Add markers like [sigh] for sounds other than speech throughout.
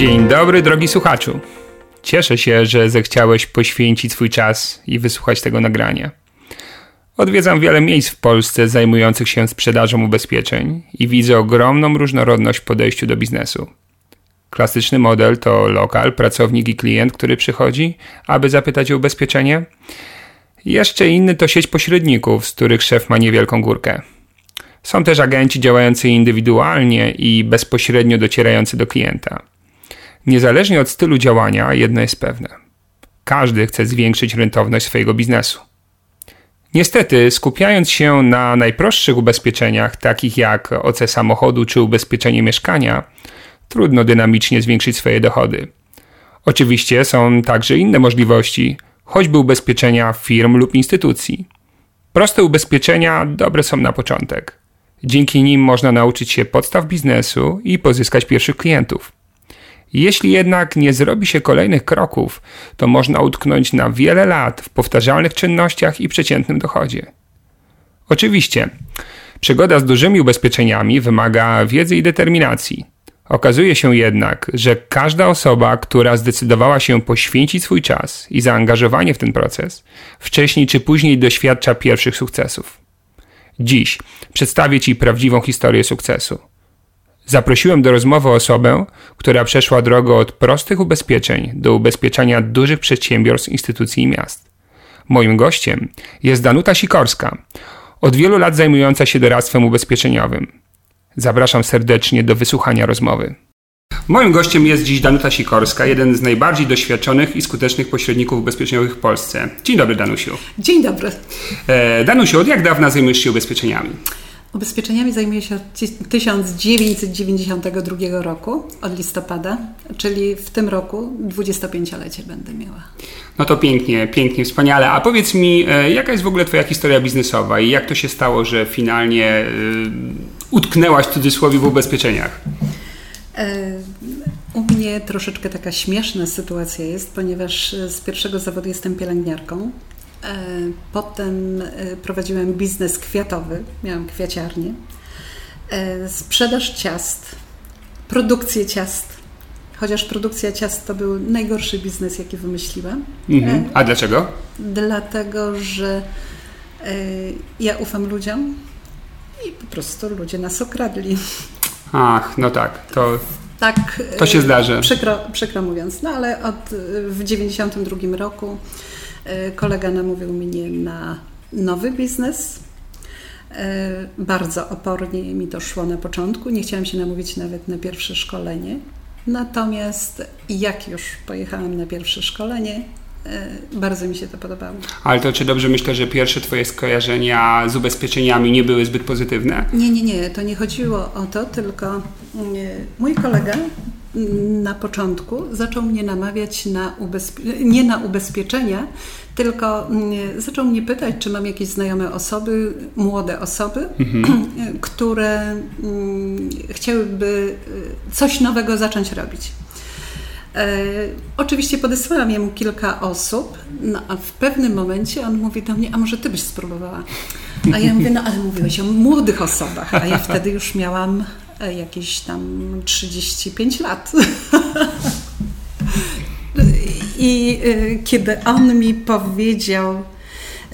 Dzień dobry, drogi słuchaczu. Cieszę się, że zechciałeś poświęcić swój czas i wysłuchać tego nagrania. Odwiedzam wiele miejsc w Polsce zajmujących się sprzedażą ubezpieczeń i widzę ogromną różnorodność w podejściu do biznesu. Klasyczny model to lokal, pracownik i klient, który przychodzi, aby zapytać o ubezpieczenie. Jeszcze inny to sieć pośredników, z których szef ma niewielką górkę. Są też agenci działający indywidualnie i bezpośrednio docierający do klienta. Niezależnie od stylu działania, jedno jest pewne: każdy chce zwiększyć rentowność swojego biznesu. Niestety, skupiając się na najprostszych ubezpieczeniach, takich jak OC samochodu czy ubezpieczenie mieszkania, trudno dynamicznie zwiększyć swoje dochody. Oczywiście są także inne możliwości, choćby ubezpieczenia firm lub instytucji. Proste ubezpieczenia dobre są na początek. Dzięki nim można nauczyć się podstaw biznesu i pozyskać pierwszych klientów. Jeśli jednak nie zrobi się kolejnych kroków, to można utknąć na wiele lat w powtarzalnych czynnościach i przeciętnym dochodzie. Oczywiście, przygoda z dużymi ubezpieczeniami wymaga wiedzy i determinacji. Okazuje się jednak, że każda osoba, która zdecydowała się poświęcić swój czas i zaangażowanie w ten proces, wcześniej czy później doświadcza pierwszych sukcesów. Dziś przedstawię Ci prawdziwą historię sukcesu. Zaprosiłem do rozmowy osobę, która przeszła drogę od prostych ubezpieczeń do ubezpieczania dużych przedsiębiorstw, instytucji i miast. Moim gościem jest Danuta Sikorska, od wielu lat zajmująca się doradztwem ubezpieczeniowym. Zapraszam serdecznie do wysłuchania rozmowy. Moim gościem jest dziś Danuta Sikorska, jeden z najbardziej doświadczonych i skutecznych pośredników ubezpieczeniowych w Polsce. Dzień dobry, Danusiu. Dzień dobry. E, Danusiu, od jak dawna zajmujesz się ubezpieczeniami? Ubezpieczeniami zajmuję się od 1992 roku, od listopada, czyli w tym roku 25-lecie będę miała. No to pięknie, pięknie, wspaniale. A powiedz mi, e, jaka jest w ogóle Twoja historia biznesowa i jak to się stało, że finalnie y, utknęłaś w cudzysłowie w ubezpieczeniach? E, u mnie troszeczkę taka śmieszna sytuacja jest, ponieważ z pierwszego zawodu jestem pielęgniarką. E, potem e, prowadziłem biznes kwiatowy, miałam kwiaciarnię, e, sprzedaż ciast, produkcję ciast. Chociaż produkcja ciast to był najgorszy biznes, jaki wymyśliłam. Mhm. A dlaczego? Dlatego, że ja ufam ludziom i po prostu ludzie nas okradli. Ach, no tak, to, tak, to się zdarzy. Przykro, przykro mówiąc, no ale od, w 92 roku kolega namówił mnie na nowy biznes. E, bardzo opornie mi to szło na początku. Nie chciałam się namówić nawet na pierwsze szkolenie. Natomiast jak już pojechałam na pierwsze szkolenie, e, bardzo mi się to podobało. Ale to czy dobrze myślę, że pierwsze Twoje skojarzenia z ubezpieczeniami nie były zbyt pozytywne? Nie, nie, nie. To nie chodziło o to, tylko mój kolega na początku zaczął mnie namawiać na nie na ubezpieczenia, tylko mm, zaczął mnie pytać, czy mam jakieś znajome osoby, młode osoby, mhm. [clears throat] które mm, chciałyby y, coś nowego zacząć robić. E, oczywiście podesłałam jemu kilka osób, no a w pewnym momencie on mówi do mnie, a może ty byś spróbowała? A ja mówię, no ale mówiłeś o młodych osobach, a ja wtedy już miałam jakieś tam 35 lat. I y, kiedy on mi powiedział,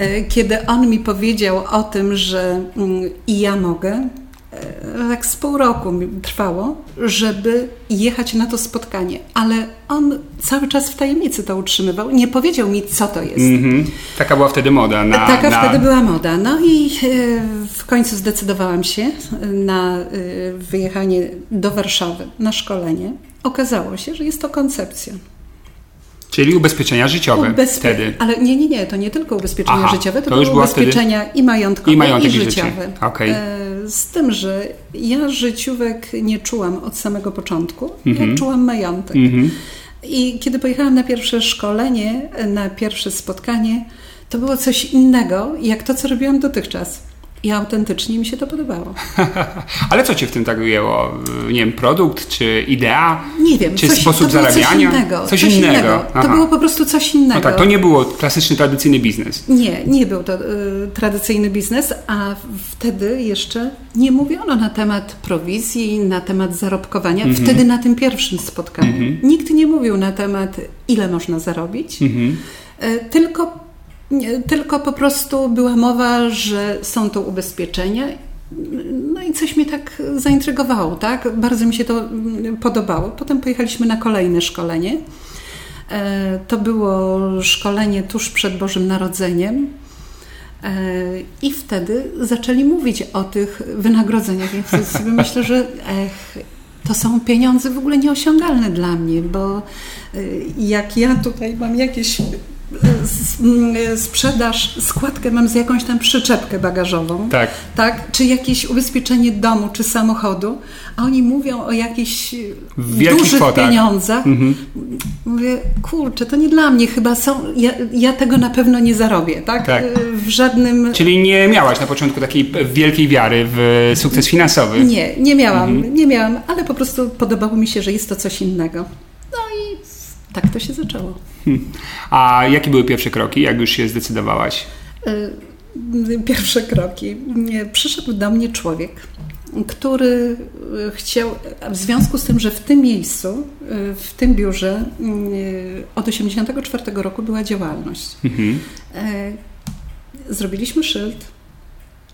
y, kiedy on mi powiedział o tym, że mm, i ja mogę, tak z pół roku mi trwało, żeby jechać na to spotkanie, ale on cały czas w tajemnicy to utrzymywał, nie powiedział mi, co to jest. Mm -hmm. Taka była wtedy moda. Na, Taka na... wtedy była moda. No i w końcu zdecydowałam się na wyjechanie do Warszawy na szkolenie. Okazało się, że jest to koncepcja. Czyli ubezpieczenia życiowe Ubezpie... wtedy. Ale nie, nie, nie, to nie tylko ubezpieczenia Aha, życiowe, to, to były ubezpieczenia wtedy... i majątkowe, i, majątek i życiowe. Okay. Z tym, że ja życiówek nie czułam od samego początku, mhm. ja czułam majątek. Mhm. I kiedy pojechałam na pierwsze szkolenie, na pierwsze spotkanie, to było coś innego, jak to, co robiłam dotychczas. I autentycznie mi się to podobało. [laughs] Ale co cię w tym tak ujęło? Nie wiem, produkt, czy idea? Nie wiem. Czy coś, sposób zarabiania? Coś innego. Coś, coś innego. innego. To było po prostu coś innego. No tak, to nie było klasyczny, tradycyjny biznes. Nie, nie był to y, tradycyjny biznes, a wtedy jeszcze nie mówiono na temat prowizji, na temat zarobkowania. -hmm. Wtedy na tym pierwszym spotkaniu. -hmm. Nikt nie mówił na temat, ile można zarobić, -hmm. y, tylko tylko po prostu była mowa, że są to ubezpieczenia. No i coś mnie tak zaintrygowało, tak? Bardzo mi się to podobało. Potem pojechaliśmy na kolejne szkolenie. E, to było szkolenie tuż przed Bożym Narodzeniem. E, I wtedy zaczęli mówić o tych wynagrodzeniach. Ja sobie [laughs] myślę, że ech, to są pieniądze w ogóle nieosiągalne dla mnie, bo e, jak ja tutaj mam jakieś sprzedaż, składkę mam z jakąś tam przyczepkę bagażową, tak. tak? czy jakieś ubezpieczenie domu, czy samochodu, a oni mówią o jakichś dużych kwotach. pieniądzach. Mhm. Mówię, kurczę, to nie dla mnie, chyba są, ja, ja, tego na pewno nie zarobię, tak? tak? W żadnym... Czyli nie miałaś na początku takiej wielkiej wiary w sukces finansowy? Nie, nie miałam, mhm. nie miałam, ale po prostu podobało mi się, że jest to coś innego. Tak to się zaczęło. Hmm. A jakie były pierwsze kroki, jak już się zdecydowałaś? Y, pierwsze kroki. Przyszedł do mnie człowiek, który y, chciał, w związku z tym, że w tym miejscu, y, w tym biurze od 1984 roku była działalność. Mhm. Zrobiliśmy szyld,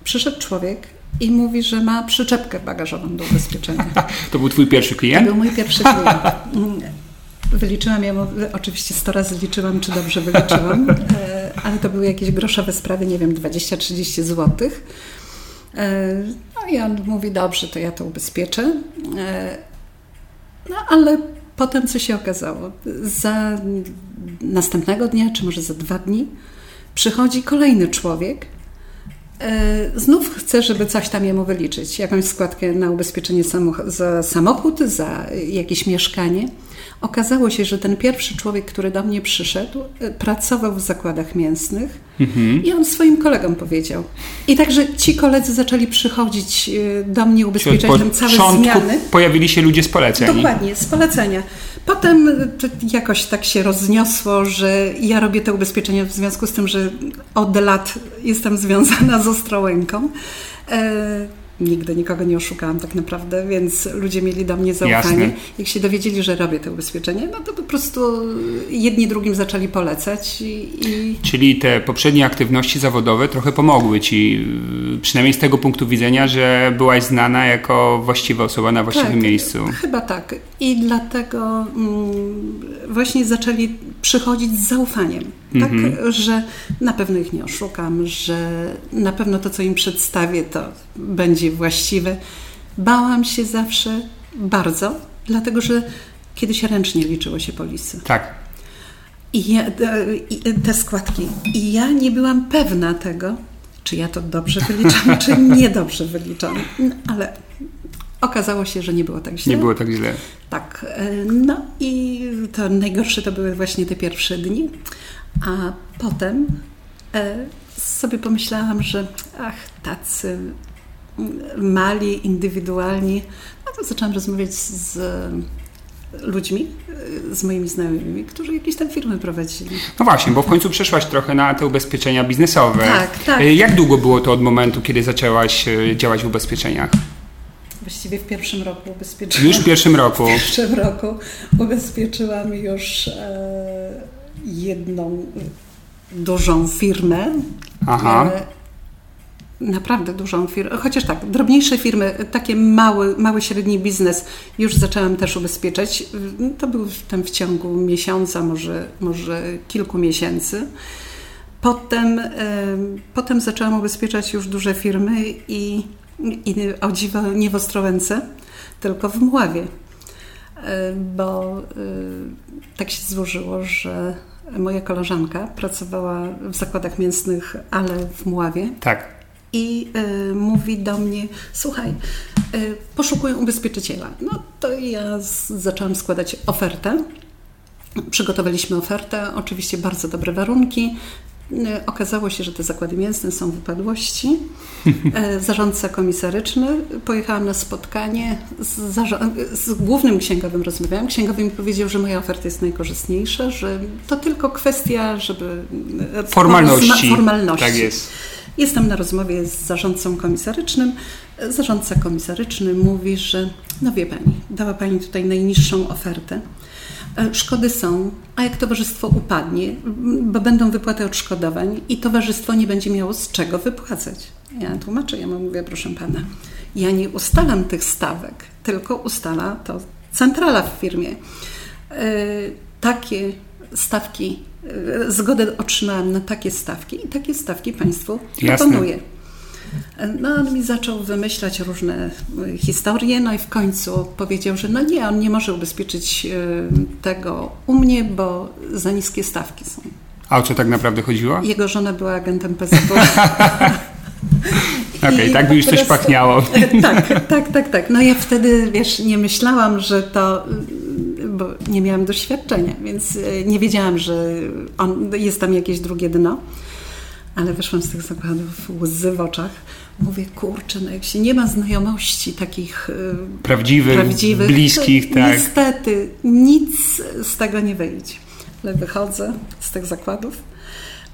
przyszedł człowiek i mówi, że ma przyczepkę bagażową do ubezpieczenia. [laughs] To był twój pierwszy klient? To był mój pierwszy klient. [laughs] Wyliczyłam ją, oczywiście 100 razy liczyłam, czy dobrze wyliczyłam, [laughs] e, ale to były jakieś groszowe sprawy, nie wiem, 20-30 zł. E, no i on mówi, dobrze, to ja to ubezpieczę. E, no ale potem co się okazało? Za następnego dnia, czy może za dwa dni, przychodzi kolejny człowiek, Znów chce, żeby coś tam jemu wyliczyć, jakąś składkę na ubezpieczenie za samochód, za jakieś mieszkanie. Okazało się, że ten pierwszy człowiek, który do mnie przyszedł, e, pracował w zakładach mięsnych mhm. i on swoim kolegom powiedział. I także ci koledzy zaczęli przychodzić e, do mnie ubezpieczać tam całe zmiany. pojawili się ludzie z polecenia. Dokładnie, z polecenia. Potem jakoś tak się rozniosło, że ja robię te ubezpieczenia w związku z tym, że od lat jestem związana z Ostrołęką. Nigdy nikogo nie oszukałam tak naprawdę, więc ludzie mieli do mnie zaufanie. Jasne. Jak się dowiedzieli, że robię te ubezpieczenie, no to po prostu jedni drugim zaczęli polecać. I... Czyli te poprzednie aktywności zawodowe trochę pomogły Ci, przynajmniej z tego punktu widzenia, że byłaś znana jako właściwa osoba na właściwym tak, miejscu. Chyba tak. I dlatego mm, właśnie zaczęli przychodzić z zaufaniem. Tak, mhm. że na pewno ich nie oszukam, że na pewno to, co im przedstawię, to będzie właściwe. Bałam się zawsze bardzo, dlatego że kiedyś ręcznie liczyło się polisy. Tak. I, ja, I te składki. I ja nie byłam pewna tego, czy ja to dobrze wyliczam, czy [laughs] niedobrze wyliczam. No, ale okazało się, że nie było tak źle. Nie było tak źle. Tak. E, no i to najgorsze to były właśnie te pierwsze dni. A potem e, sobie pomyślałam, że ach, tacy mali, indywidualni, no to zaczęłam rozmawiać z ludźmi, z moimi znajomymi, którzy jakieś tam firmy prowadzili. No właśnie, bo w końcu przeszłaś trochę na te ubezpieczenia biznesowe. Tak, tak. E, jak długo było to od momentu, kiedy zaczęłaś e, działać w ubezpieczeniach? Właściwie w pierwszym roku ubezpieczyłam. Już w pierwszym roku? W pierwszym roku ubezpieczyłam już e, jedną dużą firmę. Aha. E, naprawdę dużą firmę, chociaż tak, drobniejsze firmy, takie mały, mały, średni biznes już zaczęłam też ubezpieczać. To był tam w ciągu miesiąca, może, może kilku miesięcy. Potem, e, potem zaczęłam ubezpieczać już duże firmy i, i o dziwo nie w Ostrołęce, tylko w Mławie. bo tak się złożyło, że moja koleżanka pracowała w zakładach mięsnych, ale w Mławie. Tak. I y, mówi do mnie, słuchaj, y, poszukuję ubezpieczyciela. No to ja z, zaczęłam składać ofertę. Przygotowaliśmy ofertę, oczywiście bardzo dobre warunki. Y, okazało się, że te zakłady mięsne są w upadłości. Zarządca komisaryczny, pojechałam na spotkanie z, z, głównym księgowym rozmawiałam. Księgowy mi powiedział, że moja oferta jest najkorzystniejsza, że to tylko kwestia, żeby... Formalności. Formalności. Tak jest. Jestem na rozmowie z zarządcą komisarycznym. Zarządca komisaryczny mówi, że no wie Pani, dała Pani tutaj najniższą ofertę. E, szkody są, a jak towarzystwo upadnie, bo będą wypłaty odszkodowań i towarzystwo nie będzie miało z czego wypłacać. Ja tłumaczę, ja mówię, proszę pana, ja nie ustalam tych stawek, tylko ustala to centrala w firmie. Yy, takie stawki, yy, zgodę otrzymałam na takie stawki i takie stawki państwu proponuję. No on mi zaczął wymyślać różne y, historie, no i w końcu powiedział, że no nie, on nie może ubezpieczyć y, tego u mnie, bo za niskie stawki są. A o co tak naprawdę chodziło? [laughs] Jego żona była agentem PZP. Okej, okay, tak by już coś pachniało. [laughs] Tak, tak, tak, tak. No ja wtedy, wiesz, nie myślałam, że to, y, bo nie miałam doświadczenia, więc nie wiedziałam, że on, jest tam jakieś drugie dno ale wyszłam z tych zakładów łzy w oczach. Mówię, kurczę, no jak się nie ma znajomości takich y, prawdziwych, prawdziwych bliskich, tak. Niestety nic z tego nie wyjdzie. Ale wychodzę z tych zakładów.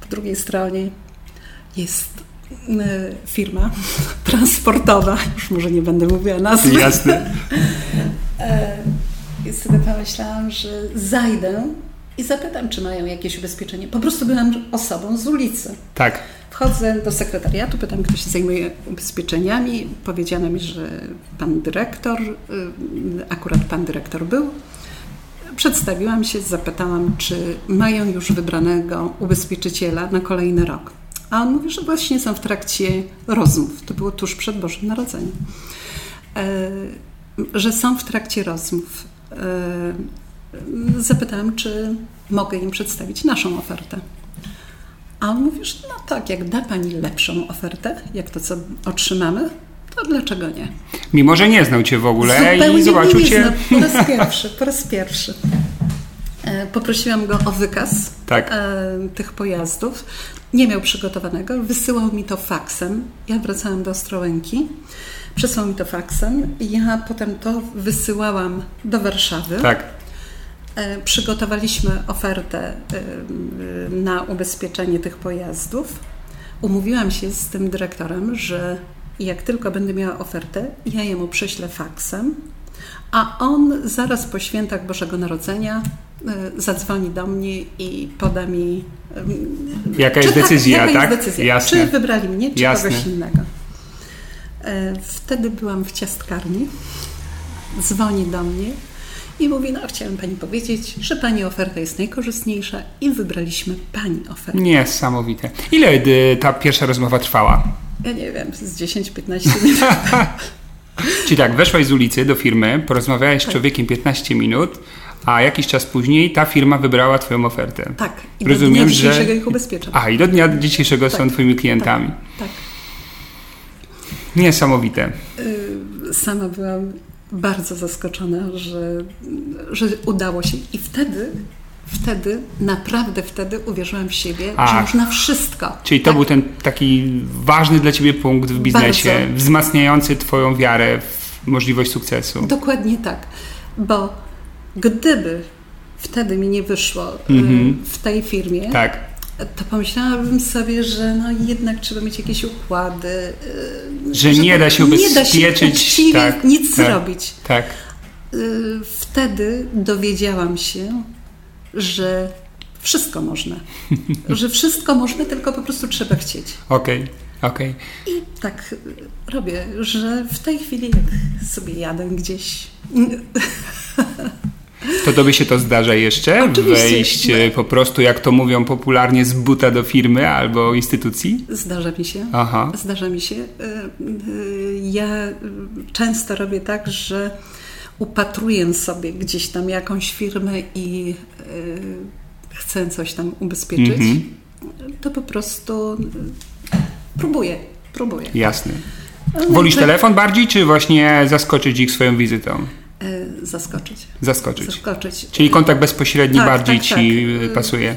Po drugiej stronie jest y, firma [laughs] transportowa, już może nie będę mówiła nazwy. Jasne. [laughs] E, I wtedy pomyślałam, że zajdę i zapytam, czy mają jakieś ubezpieczenie. Po prostu byłam osobą z ulicy. Tak. Wchodzę do sekretariatu, pytam, kto się zajmuje ubezpieczeniami. Powiedziano mi, że pan dyrektor, y, akurat pan dyrektor był. Przedstawiłam się, zapytałam, czy mają już wybranego ubezpieczyciela na kolejny rok. A on mówi, że właśnie są w trakcie rozmów. To było tuż przed Bożym Narodzeniem. E, że są w trakcie rozmów. Zapytałam, czy mogę im przedstawić naszą ofertę. A on mówi, że no tak, jak da Pani lepszą ofertę, jak to, co otrzymamy, to dlaczego nie? Mimo, że nie znał Cię w ogóle Zupełnie i zobaczył nie Cię... Po raz [laughs] pierwszy, po raz pierwszy. E, poprosiłam go o wykaz tak. E, tych pojazdów. Nie miał przygotowanego, wysyłał mi to faksem. Ja wracałam do Ostrołęki, przesłał mi to faksem. Ja potem to wysyłałam do Warszawy. Tak. E, przygotowaliśmy ofertę e, na ubezpieczenie tych pojazdów. Umówiłam się z tym dyrektorem, że jak tylko będę miała ofertę, ja jemu prześlę faksem, a on zaraz po świętach Bożego Narodzenia e, zadzwoni do mnie i poda mi. Jaka jest decyzja, jaka tak? Jest decyzja. Jasne. Czy wybrali mnie, czy Jasne. kogoś innego. Wtedy byłam w ciastkarni. Dzwoni do mnie i mówi, no chciałem Pani powiedzieć, że Pani oferta jest najkorzystniejsza i wybraliśmy Pani ofertę. Niesamowite. Ile y, ta pierwsza rozmowa trwała? Ja nie wiem, z 10-15 minut. [laughs] Czyli tak, weszłaś z ulicy do firmy, porozmawiałeś tak. z człowiekiem 15 minut, a jakiś czas później ta firma wybrała Twoją ofertę. Tak. I Rozumiem, do dnia dzisiejszego że... ich ubezpieczam. A, i do dnia dzisiejszego tak. są Twoimi klientami. Tak. tak. Niesamowite. Y, sama byłam bardzo zaskoczona, że, że udało się. I wtedy, wtedy, naprawdę wtedy uwierzyłam w siebie, Ach, że można wszystko. Czyli to tak. był ten taki ważny dla Ciebie punkt w biznesie, bardzo. wzmacniający Twoją wiarę w możliwość sukcesu. Dokładnie tak, bo gdyby wtedy mi nie wyszło mhm. w tej firmie, tak to pomyślałabym sobie, że no jednak trzeba mieć jakieś układy. Y, że nie da się ubezpieczyć. Nie da się tak, nic tak, zrobić. Tak. Y, wtedy dowiedziałam się, że wszystko można. [laughs] że wszystko można, tylko po prostu trzeba chcieć. Okej. Okay. Okay. I tak robię, że w tej chwili jak sobie jadę gdzieś [laughs] [laughs] To tobie się to zdarza jeszcze? Oczywiście. Wejść e, po prostu, jak to mówią popularnie, z buta do firmy albo instytucji? Zdarza mi się. Aha. Zdarza mi się. E, e, ja często robię tak, że upatruję sobie gdzieś tam jakąś firmę i chcę coś tam ubezpieczyć, mhm. to po prostu próbuję, próbuję. Jasne. Wolisz telefon bardziej, czy właśnie zaskoczyć ich swoją wizytą? Zaskoczyć. Zaskoczyć. Zaskoczyć. Czyli kontakt bezpośredni tak, bardziej tak, ci tak. pasuje?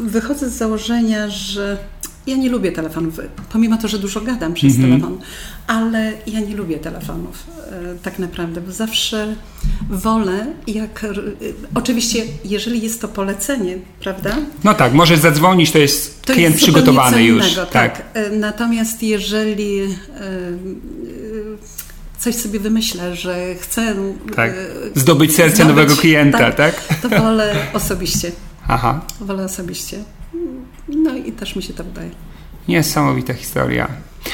Wychodzę z założenia, że ja nie lubię telefonów, pomimo to, że dużo gadam przez mm -hmm. telefon, ale ja nie lubię telefonów e, tak naprawdę, bo zawsze wolę, jak oczywiście, jeżeli jest to polecenie, prawda? No tak, możesz zadzwonić, to jest to klient jest przygotowany już. Innego, tak. tak. Natomiast jeżeli coś sobie wymyślę, że chcę tak. zdobyć serce zdobyć, nowego klienta, tak, tak? To wolę osobiście. Aha. Wolę osobiście. No i też mi się to wydaje. Niesamowita historia.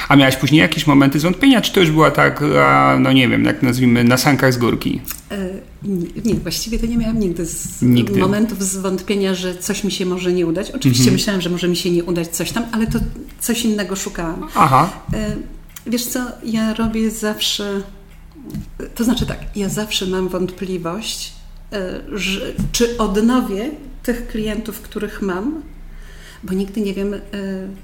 A miałaś później jakieś momenty zwątpienia, czy to już była tak, no nie wiem, jak nazwijmy, na sankach z górki? E, nie, nie, właściwie to nie miałam nigdy, z, nigdy. momentów zwątpienia, że coś mi się może nie udać. Oczywiście mhm. myślałam, że może mi się nie udać coś tam, ale to coś innego szukałam. Aha. E, wiesz co, ja robię zawsze, to znaczy tak, ja zawsze mam wątpliwość, e, że, czy odnowię tych klientów, których mam, bo nigdy nie wiem, y,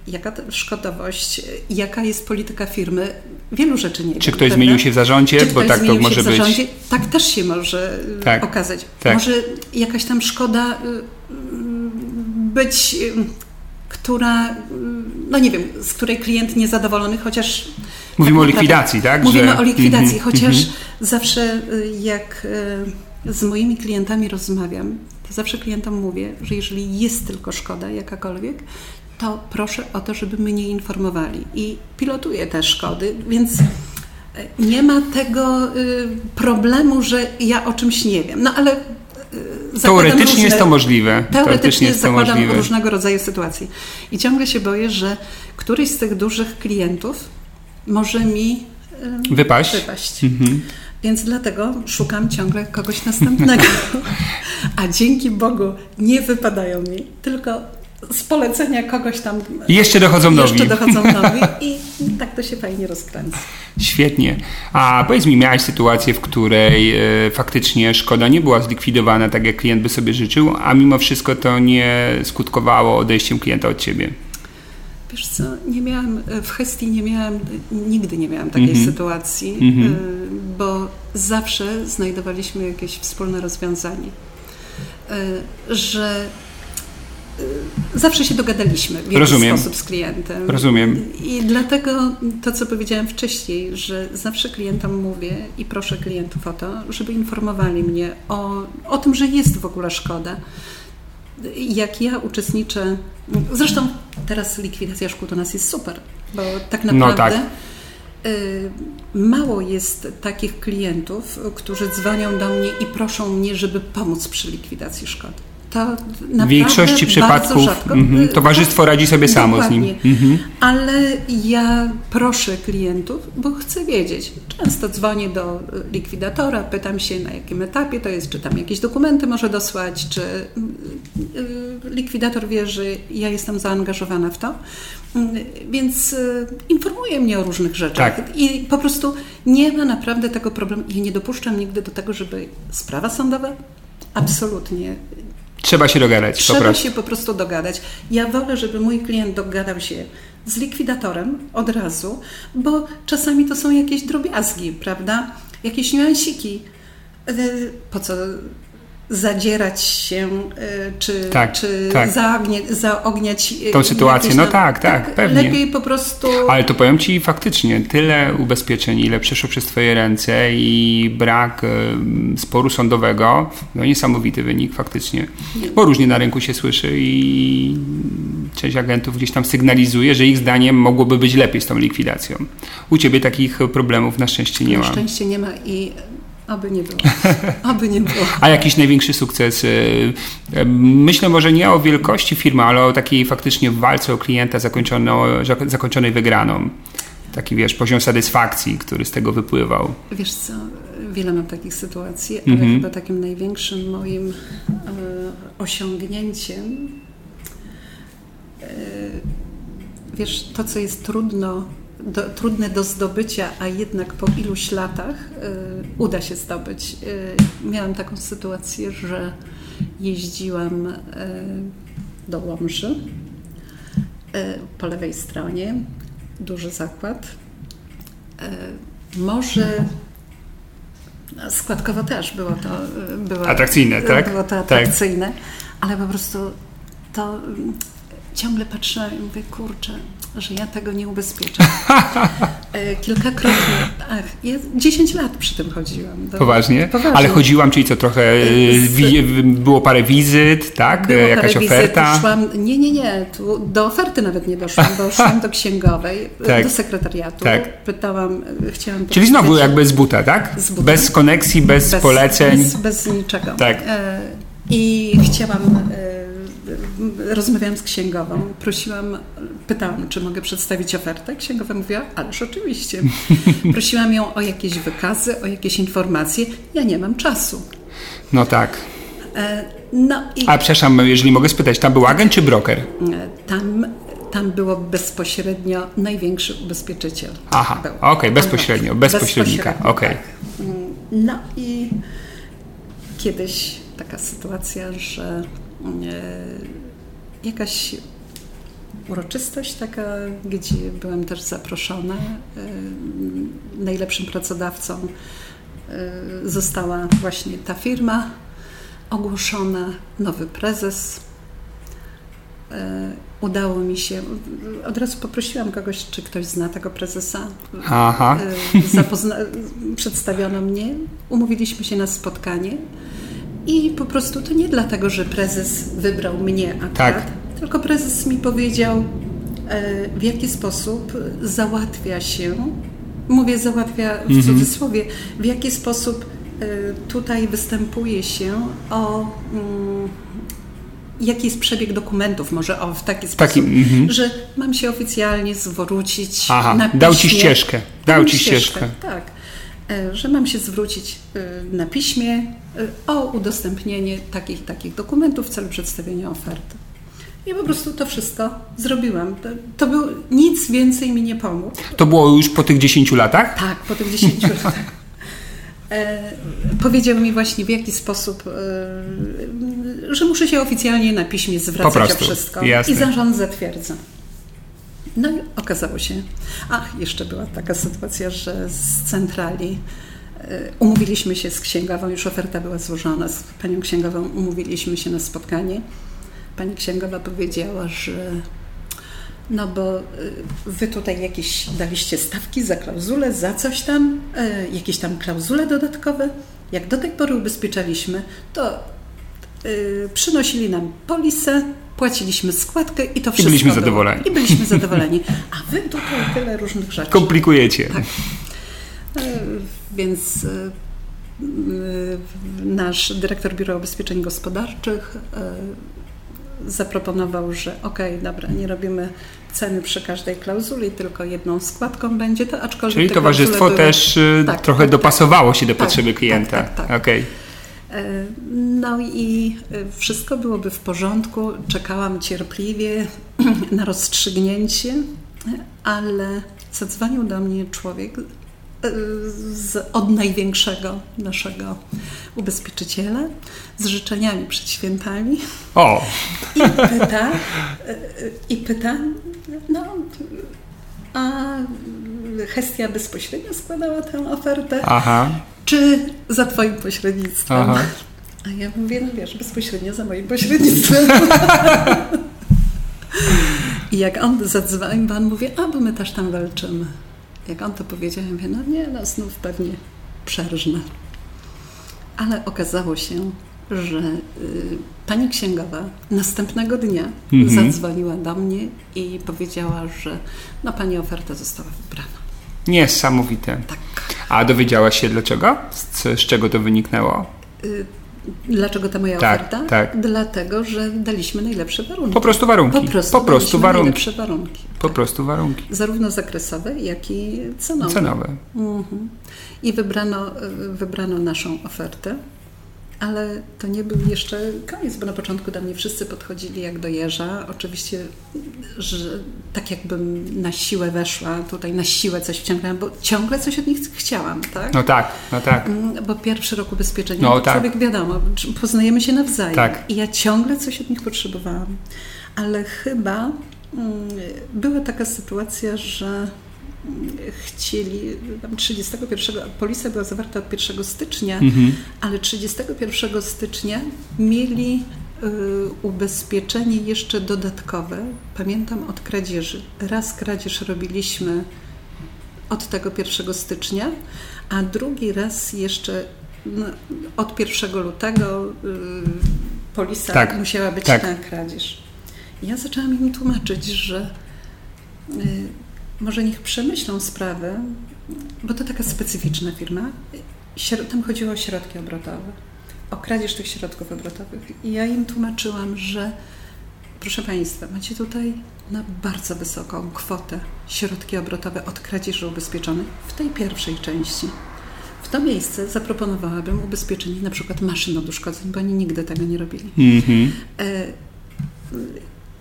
jaka szkodowość, jaka jest polityka firmy. Wielu rzeczy nie Czy wiem. ktoś prawda? zmienił się w zarządzie? Czy bo tak to może być. Tak też się może y, tak, okazać. Tak. Może jakaś tam szkoda być, która, no nie wiem, z której klient niezadowolony, chociaż. Mówimy tak o likwidacji, tak? Mówimy Że... o likwidacji, -hmm, chociaż -hmm. zawsze jak z moimi klientami rozmawiam, to zawsze klientom mówię, że jeżeli jest tylko szkoda jakakolwiek, to proszę o to, żeby mnie informowali. I pilotuję te szkody, więc e, nie ma tego y, problemu, że ja o czymś nie wiem. No ale y, Teoretycznie różne, jest to możliwe. Teoretycznie, teoretycznie jest zakładam możliwe. różnego rodzaju sytuacji. I ciągle się boję, że któryś z tych dużych klientów może mi wypaść. wypaść. Mhm. Więc dlatego szukam ciągle kogoś następnego. [laughs] A dzięki Bogu nie wypadają mi, tylko z polecenia kogoś tam. I jeszcze dochodzą nowi. Jeszcze dochodzą [laughs] nowi i tak to się fajnie rozkręca. Świetnie. A powiedz mi, miałaś sytuację, w której e, faktycznie szkoda nie była zlikwidowana tak, jak klient by sobie życzył, a mimo wszystko to nie skutkowało odejściem klienta od ciebie? Wiesz co, nie miałam, w Hestii nie miałam, nigdy nie miałam takiej mm -hmm. sytuacji, mm -hmm. bo zawsze znajdowaliśmy jakieś wspólne rozwiązanie. Y, że zawsze się dogadaliśmy w jakiś sposób z klientem. Rozumiem. I dlatego to, co powiedziałam wcześniej, że zawsze klientom mówię i proszę klientów o to, żeby informowali mnie o, o tym, że jest w ogóle szkoda jak ja uczestniczę, zresztą teraz likwidacja szkół to nas jest super, bo tak naprawdę no tak. Y, mało jest takich klientów, którzy dzwonią do mnie i proszą mnie, żeby pomóc przy likwidacji szkód. To w większości przypadków rzadko, mm, towarzystwo radzi sobie samo z nim. Mm Ale ja proszę klientów, bo chcę wiedzieć. Często dzwonię do likwidatora, pytam się na jakim etapie to jest, czy tam jakieś dokumenty może dosłać, czy y, y, likwidator wie, że ja jestem zaangażowana w to. Więc y, informuje mnie o różnych rzeczach tak. i po prostu nie ma naprawdę tego problemu. Ja nie dopuszczam nigdy do tego, żeby sprawa sądowa absolutnie Trzeba się dogadać. Trzeba po się po prostu dogadać. Ja wolę, żeby mój klient dogadał się z likwidatorem od razu, bo czasami to są jakieś drobiazgi, prawda? Jakieś niuansiki. Y, po co zadzierać się, y, czy, tak, czy tak. zaogniać y, tą sytuację. No tak, tak, tak, pewnie. Lepiej po prostu. Ale to powiem Ci faktycznie, tyle ubezpieczeń, ile przeszło przez Twoje ręce i brak y, sporu sądowego, no niesamowity wynik faktycznie. Bo różnie na rynku się słyszy i część agentów gdzieś tam sygnalizuje, że ich zdaniem mogłoby być lepiej z tą likwidacją. U Ciebie takich problemów na szczęście nie ma. Na szczęście nie ma i Aby nie było. Aby nie było. A jakiś największy sukces? Y, myślę może nie o wielkości firmy, ale o takiej faktycznie walce o klienta zakończonej wygraną. Taki, wiesz, poziom satysfakcji, który z tego wypływał. Wiesz co, wiele mam takich sytuacji, ale mhm. chyba takim największym moim e, osiągnięciem e, wiesz, to co jest trudno do, trudne do zdobycia, a jednak po iluś latach uda się zdobyć. miałam taką sytuację, że jeździłam do Łomży po lewej stronie, duży zakład. Może składkowo też było to było, atrakcyjne, tak? Było to tak. atrakcyjne, tak. ale po prostu to ciągle patrzę i mówię, kurczę, że ja tego nie ubezpieczę. [laughs] E, kilkakrotnie, ach, ja 10 lat przy tym chodziłam. Do, poważnie? poważnie? Ale chodziłam, czyli co, trochę e, wi, było parę wizyt, tak? Było Jakaś parę oferta? Wizyt, szłam, nie, nie, nie, tu do oferty nawet nie doszłam, bo szłam do księgowej, tak. do sekretariatu, tak. pytałam, chciałam... Czyli znowu jakby z buta, tak? Z buta. Bez koneksji, bez, bez poleceń? Bez, bez niczego. Tak. E, I chciałam rozmawiałam z księgową, prosiłam, pytałam, czy mogę przedstawić ofertę. Księgowa mówiła, ależ oczywiście. [laughs] Prosiłam ją o jakieś wykazy, o jakieś informacje. Ja nie mam czasu. No tak. E, no i... A przepraszam, jeżeli mogę spytać, tam był agent czy broker? E, tam, tam było bezpośrednio największy ubezpieczyciel. Aha, okej, okay, bezpośrednio, bezpośrednika, okej. Okay. Tak. Mm, no i kiedyś taka sytuacja, że jakaś uroczystość taka, gdzie byłem też zaproszona. E, najlepszym pracodawcą e, została właśnie ta firma, ogłoszona, nowy prezes. Udało mi się, od razu poprosiłam kogoś, czy ktoś zna tego prezesa. Aha. Zapozna- przedstawiono mnie, umówiliśmy się na spotkanie. I po prostu to nie dlatego, że prezes wybrał mnie akurat, tak. tylko prezes mi powiedział, e, w jaki sposób załatwia się, mówię załatwia w mhm. cudzysłowie, w jaki sposób e, tutaj występuje się o mm, jaki jest przebieg dokumentów, może o, w taki sposób, taki, mm-hmm. że mam się oficjalnie zwrócić Aha, na piśmie. Dał ci ścieżkę. Dał ci ścieżkę. ścieżkę. Tak. E, że mam się zwrócić e, na piśmie e, o udostępnienie takich takich dokumentów w celu przedstawienia oferty. I po prostu to wszystko zrobiłam. To, to był, nic więcej mi nie pomógł. To było już po tych 10 latach? Tak, po tych 10 [laughs] latach. E, powiedział mi właśnie w jaki sposób, e, że muszę się oficjalnie na piśmie zwracać o wszystko. Jasne. I zarząd zatwierdza. No i okazało się, ach, jeszcze była taka sytuacja, że z centrali e, umówiliśmy się z księgową, już oferta była złożona, z panią księgową umówiliśmy się na spotkanie. Pani księgowa powiedziała, że no bo e, wy tutaj jakieś daliście stawki za klauzulę, za coś tam, e, jakieś tam klauzule dodatkowe. Jak do tej pory ubezpieczaliśmy, to przynosili nam polisę, płaciliśmy składkę i to wszystko. I byliśmy zadowoleni. I byliśmy [laughs] zadowoleni. A wy tutaj tyle różnych rzeczy. Komplikujecie. Tak. E, więc e, nasz dyrektor Biura Ubezpieczeń Gospodarczych e, zaproponował, że okej, okay, dobra, nie robimy ceny przy każdej klauzuli, tylko jedną składką będzie to, aczkolwiek Czyli towarzystwo były... też tak, trochę tak, dopasowało się do tak, potrzeby tak, klienta. Tak, tak, tak. Okay. E, no i e, wszystko byłoby w porządku. Czekałam cierpliwie [clears throat] na rozstrzygnięcie, ale zadzwonił do mnie człowiek e, z, od największego naszego ubezpieczyciela z życzeniami przed świętami. O! I pyta, i pyta no, a Hestia bezpośrednio składała tę ofertę. Aha czy za Twoim pośrednictwem? Aha. A ja mówię, no wiesz, bezpośrednio za moim pośrednictwem. [laughs] I jak on zadzwonił, on mówi, a bo my też tam walczymy. Jak on to powiedział, ja mówię, no nie, no znów pewnie przerżnę. Ale okazało się, że y, pani księgowa następnego dnia mhm. zadzwoniła do mnie i powiedziała, że no pani oferta została wybrana. Niesamowite. Tak. A dowiedziałaś się dlaczego? Z, z czego to wyniknęło? Y Dlaczego ta moja tak, oferta? Tak. Dlatego, że daliśmy najlepsze warunki. Po prostu warunki. Po prostu, po prostu warunki. najlepsze warunki. Po tak. prostu warunki. Zarówno zakresowe, jak i cenowe. Cenowe. Mhm. I wybrano, wybrano naszą ofertę. Ale to nie był jeszcze koniec, bo na początku do mnie wszyscy podchodzili jak do jeża. Oczywiście, że tak jakbym na siłę weszła, tutaj na siłę coś wciągnęłam, bo ciągle coś od nich chciałam, tak? No tak, no tak. Mm, Bo pierwszy rok ubezpieczenia, No tak. człowiek wiadomo, poznajemy się nawzajem. Tak. I ja ciągle coś od nich potrzebowałam. Ale chyba mm, była taka sytuacja, że chcieli, tam 31, polisa była zawarta od 1 stycznia, Mhm. ale 31 stycznia mieli y, ubezpieczenie jeszcze dodatkowe, pamiętam od kradzieży. Raz kradzież robiliśmy od tego 1 stycznia, a drugi raz jeszcze no, od 1 lutego y, polisa Tak, musiała być tak. na kradzież. Ja zaczęłam im tłumaczyć, że y, może niech przemyślą sprawę, bo to taka specyficzna firma. Tam chodziło o środki obrotowe, o kradzież tych środków obrotowych. I ja im tłumaczyłam, że proszę Państwa, macie tutaj na bardzo wysoką kwotę środki obrotowe od kradzieży ubezpieczonych w tej pierwszej części. W to miejsce zaproponowałabym ubezpieczenie na przykład maszyn od uszkodzeń, bo oni nigdy tego nie robili. Mhm. E,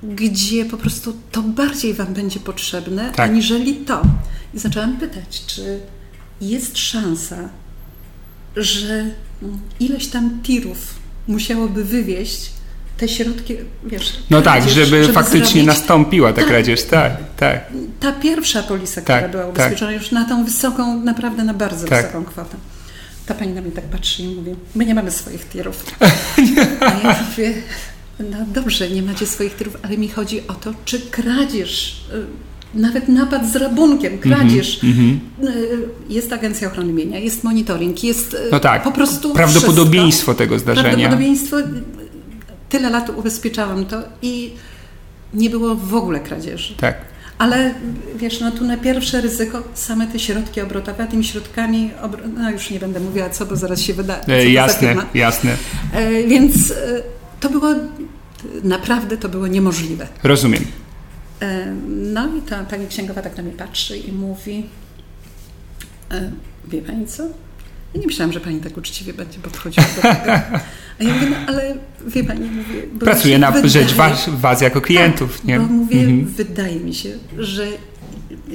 gdzie po prostu to bardziej Wam będzie potrzebne, Tak. aniżeli to. I zaczęłam pytać, czy jest szansa, że mm, ileś tam tirów musiałoby wywieźć te środki, wiesz, No tak, kradzież, żeby, faktycznie zrobić. nastąpiła ta Tak. kradzież, tak, tak. Ta pierwsza polisa, Tak, która była tak. ubezpieczona już na tą wysoką, naprawdę na bardzo Tak. wysoką kwotę. Ta pani na mnie tak patrzy i mówi, my nie mamy swoich tirów. [laughs] A ja mówię, no dobrze, nie macie swoich tirów, ale mi chodzi o to, czy kradzież, y, nawet napad z rabunkiem, kradzież, Mhm. y, jest Agencja Ochrony Mienia, jest monitoring, jest y, No tak, po prostu prawdopodobieństwo wszystko. tego zdarzenia. Prawdopodobieństwo, tyle lat ubezpieczałam to i nie było w ogóle kradzieży. Tak. Ale wiesz, no tu na pierwsze ryzyko same te środki obrotowe, a tymi środkami, obro... no już nie będę mówiła co, bo zaraz się wyda. E, jasne, jasne. E, więc e, to było, naprawdę to było niemożliwe. Rozumiem. E, no i ta pani księgowa tak na mnie patrzy i mówi, e, wie pani co? Ja nie myślałam, że pani tak uczciwie będzie podchodziła do tego. A ja mówię, no ale wie pani, mówię... Pracuję na wydaje- rzecz was, was jako klientów, nie? Bo mówię, Mhm. wydaje mi się, że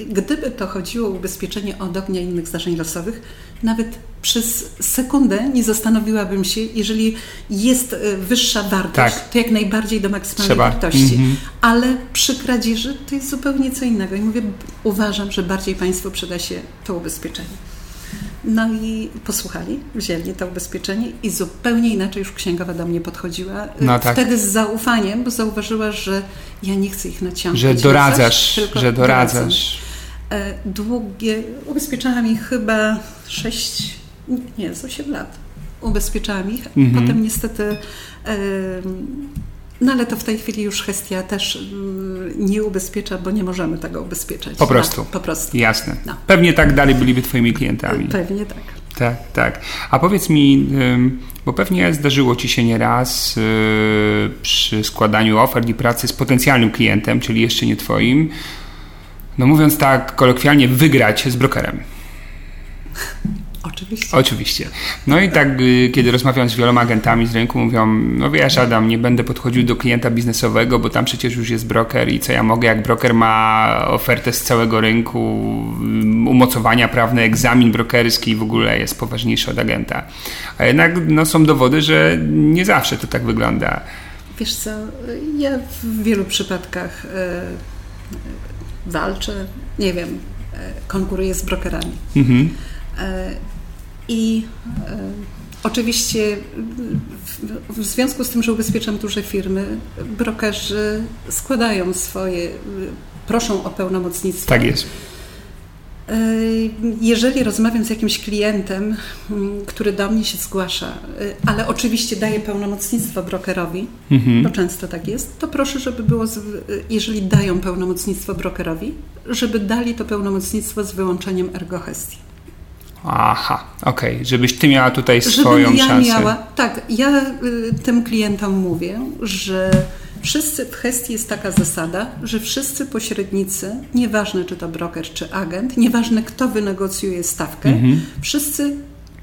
gdyby to chodziło o ubezpieczenie od ognia i innych zdarzeń losowych, nawet przez sekundę nie zastanowiłabym się, jeżeli jest e, wyższa wartość, Tak. to jak najbardziej do maksymalnej Trzeba. wartości. Mhm. Ale przy kradzieży to jest zupełnie co innego. I mówię, uważam, że bardziej Państwu przyda się to ubezpieczenie. No i posłuchali, wzięli to ubezpieczenie i zupełnie inaczej już księgowa do mnie podchodziła. No tak. Wtedy z zaufaniem, bo zauważyła, że ja nie chcę ich naciągać. Że coś, doradzasz, tylko że doradzam. doradzasz. E, Długie, ubezpieczałam ich chyba 6, nie, z 8 lat. Ubezpieczałam ich. Mhm. Potem niestety, no ale to w tej chwili już Hestia też mm, nie ubezpiecza, bo nie możemy tego ubezpieczać. Po prostu. No, po prostu. Jasne. No. Pewnie tak dalej byliby twoimi klientami. Pewnie tak. Tak, tak. A powiedz mi, bo pewnie zdarzyło ci się nieraz yy, przy składaniu ofert i pracy z potencjalnym klientem, czyli jeszcze nie twoim, no mówiąc tak kolokwialnie, wygrać z brokerem. Oczywiście. Oczywiście. No i tak, y, kiedy rozmawiam z wieloma agentami z rynku, mówią, no wiesz Adam, nie będę podchodził do klienta biznesowego, bo tam przecież już jest broker i co ja mogę, jak broker ma ofertę z całego rynku, y, umocowania prawne, egzamin brokerski i w ogóle jest poważniejszy od agenta. A jednak no, są dowody, że nie zawsze to tak wygląda. Wiesz co, ja w wielu przypadkach e, walczę, nie wiem, e, konkuruję z brokerami. Mhm. E, I e, oczywiście w, związku z tym, że ubezpieczam duże firmy, brokerzy składają swoje, proszą o pełnomocnictwo. Tak jest. E, Jeżeli rozmawiam z jakimś klientem, który do mnie się zgłasza, e, ale oczywiście daje pełnomocnictwo brokerowi, Mhm. bo często tak jest, to proszę, żeby było, jeżeli dają pełnomocnictwo brokerowi, żeby dali to pełnomocnictwo z wyłączeniem ergo gestii. Aha, okej, żebyś ty miała tutaj swoją Żebym ja szansę. miała, tak, ja y, tym klientom mówię, że wszyscy w Hestii jest taka zasada, że wszyscy pośrednicy, nieważne czy to broker, czy agent, nieważne kto wynegocjuje stawkę, Mhm. wszyscy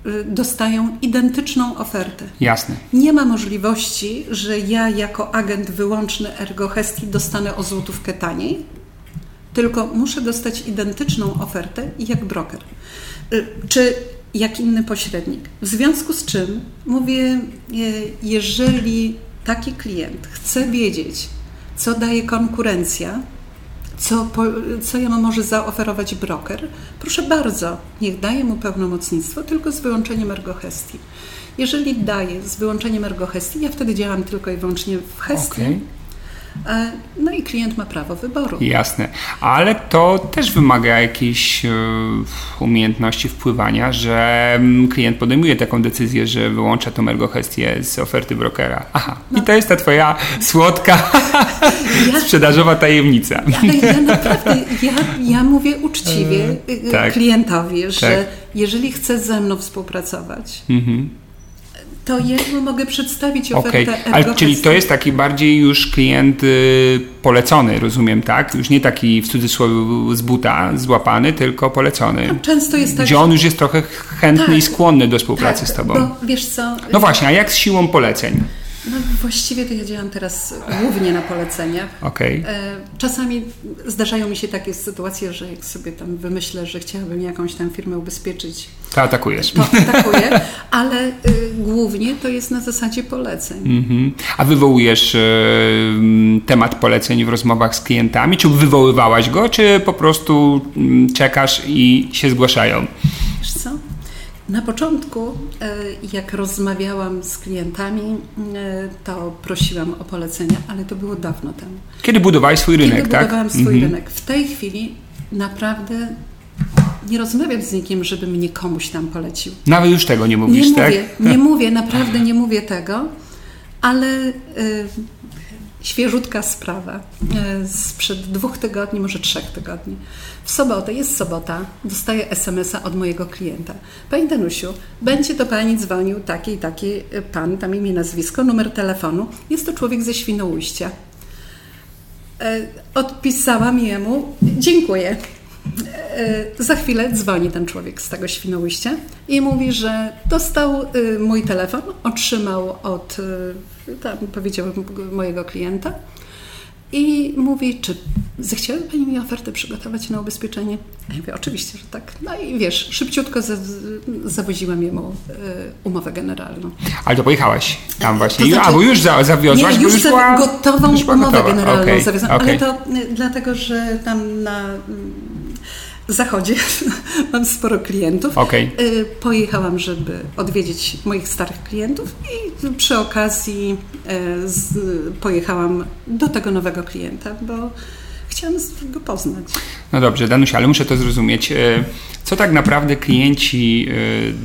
y, dostają identyczną ofertę. Jasne. Nie ma możliwości, że ja jako agent wyłączny Ergohestii dostanę o złotówkę taniej, tylko muszę dostać identyczną ofertę jak broker. Y, Czy jak inny pośrednik. W związku z czym mówię, y, jeżeli taki klient chce wiedzieć, co daje konkurencja, co, co ja mu może zaoferować broker, proszę bardzo, niech daje mu pełnomocnictwo, tylko z wyłączeniem ergohestii. Jeżeli daje z wyłączeniem ergohestii, ja wtedy działam tylko i wyłącznie w hestii. Okej. E, No i klient ma prawo wyboru. Jasne, ale to też wymaga jakiejś e, umiejętności wpływania, że mm, klient podejmuje taką decyzję, że wyłącza tą ergohestię z oferty brokera. Aha, i to jest ta twoja słodka Ja- sprzedażowa tajemnica. Ale ja naprawdę, ja, ja mówię uczciwie y, tak. klientowi, że Tak. jeżeli chce ze mną współpracować, Mhm. To ja mu mogę przedstawić ofertę Okej, ale czyli to jest taki bardziej już klient y, polecony, rozumiem, tak? Już nie taki w cudzysłowie z buta złapany, tylko polecony. Często jest tak, Gdzie on już jest trochę chętny Tak. i skłonny do współpracy tak, z tobą. Bo wiesz co, No właśnie, a jak z siłą poleceń? No właściwie to ja działam teraz głównie na poleceniach. Okej. E, Czasami zdarzają mi się takie sytuacje, że jak sobie tam wymyślę, że chciałabym jakąś tam firmę ubezpieczyć, To atakujesz. to atakuję, ale y, głównie to jest na zasadzie poleceń. Mhm. A wywołujesz e, m, temat poleceń w rozmowach z klientami? Czy wywoływałaś go, czy po prostu mm, czekasz i się zgłaszają? Wiesz co? Na początku, e, jak rozmawiałam z klientami, e, to prosiłam o polecenia, ale to było dawno temu. Kiedy budowałeś swój rynek, Kiedy tak? budowałam swój Mhm. rynek. W tej chwili naprawdę nie rozmawiam z nikim, żeby mnie komuś tam polecił. Nawet już tego nie mówisz, nie tak? mówię, nie [laughs] mówię, naprawdę nie mówię tego, ale y, świeżutka sprawa y, sprzed dwóch tygodni, może trzech tygodni. W sobotę, jest sobota, dostaję SMS-a od mojego klienta. Pani Danusiu, będzie do Pani dzwonił taki i taki y, pan, tam imię, nazwisko, numer telefonu. Jest to człowiek ze Świnoujścia. E, Odpisałam jemu, dziękuję. E, Za chwilę dzwoni ten człowiek z tego Świnoujścia i mówi, że dostał mój telefon, otrzymał od, tam powiedziałem, mojego klienta i mówi, czy zechciałaby Pani mi ofertę przygotować na ubezpieczenie? Ja mówię, oczywiście, że tak. No i wiesz, szybciutko za, zawoziłam jemu y, umowę generalną. Ale to pojechałaś tam właśnie. To znaczy- A, bo już za, zawiozłaś, Nie, już, już była gotową już umowę gotowa. generalną Okej, zawiozłam, okej. ale to y, dlatego, że tam na zachodzie [laughs] mam sporo klientów. Okej. Y, Pojechałam, żeby odwiedzić moich starych klientów i przy okazji y, z, pojechałam do tego nowego klienta, bo chciałam go poznać. No dobrze, Danusia, ale muszę to zrozumieć. E, Co tak naprawdę klienci e,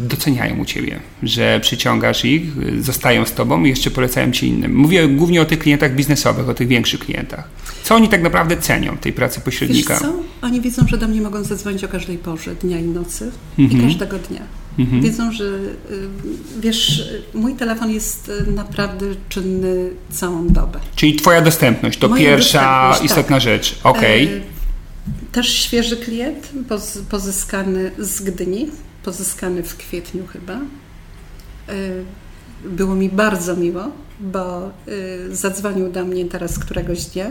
doceniają u Ciebie? Że przyciągasz ich, zostają z Tobą i jeszcze polecają Ci innym. Mówię głównie o tych klientach biznesowych, o tych większych klientach. Co oni tak naprawdę cenią tej pracy Wiesz pośrednika? co? Oni wiedzą, że do mnie mogą zadzwonić o każdej porze dnia i nocy Mhm. i każdego dnia. Wiedzą, że y, wiesz, mój telefon jest y, naprawdę czynny całą dobę. Czyli Twoja dostępność to Moja pierwsza tak. istotna rzecz. Okej. E, Też świeży klient, poz, pozyskany z Gdyni, pozyskany w kwietniu chyba. E, Było mi bardzo miło, bo e, zadzwonił do mnie teraz któregoś dnia.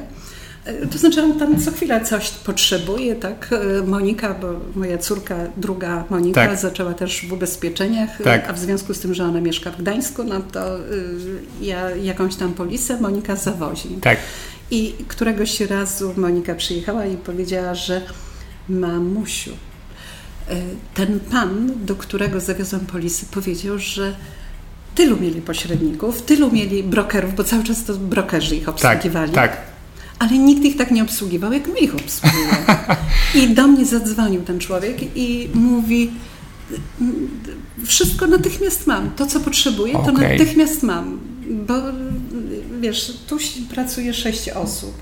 E, To znaczy on tam co chwilę coś potrzebuje, tak? Monika, bo moja córka, druga Monika, Tak. zaczęła też w ubezpieczeniach, Tak. a w związku z tym, że ona mieszka w Gdańsku, no to y, ja jakąś tam polisę Monika zawozi. Tak. I któregoś razu Monika przyjechała i powiedziała, że mamusiu, e, ten pan, do którego zawiozłam polisy, powiedział, że tylu mieli pośredników, tylu mieli brokerów, bo cały czas to brokerzy ich Tak, obsługiwali. tak. Ale nikt ich tak nie obsługiwał, jak my ich obsługujemy. [laughs] I do mnie zadzwonił ten człowiek i mówi, wszystko natychmiast mam. To, co potrzebuję, to Okej. natychmiast mam. Bo wiesz, tu pracuje sześć osób.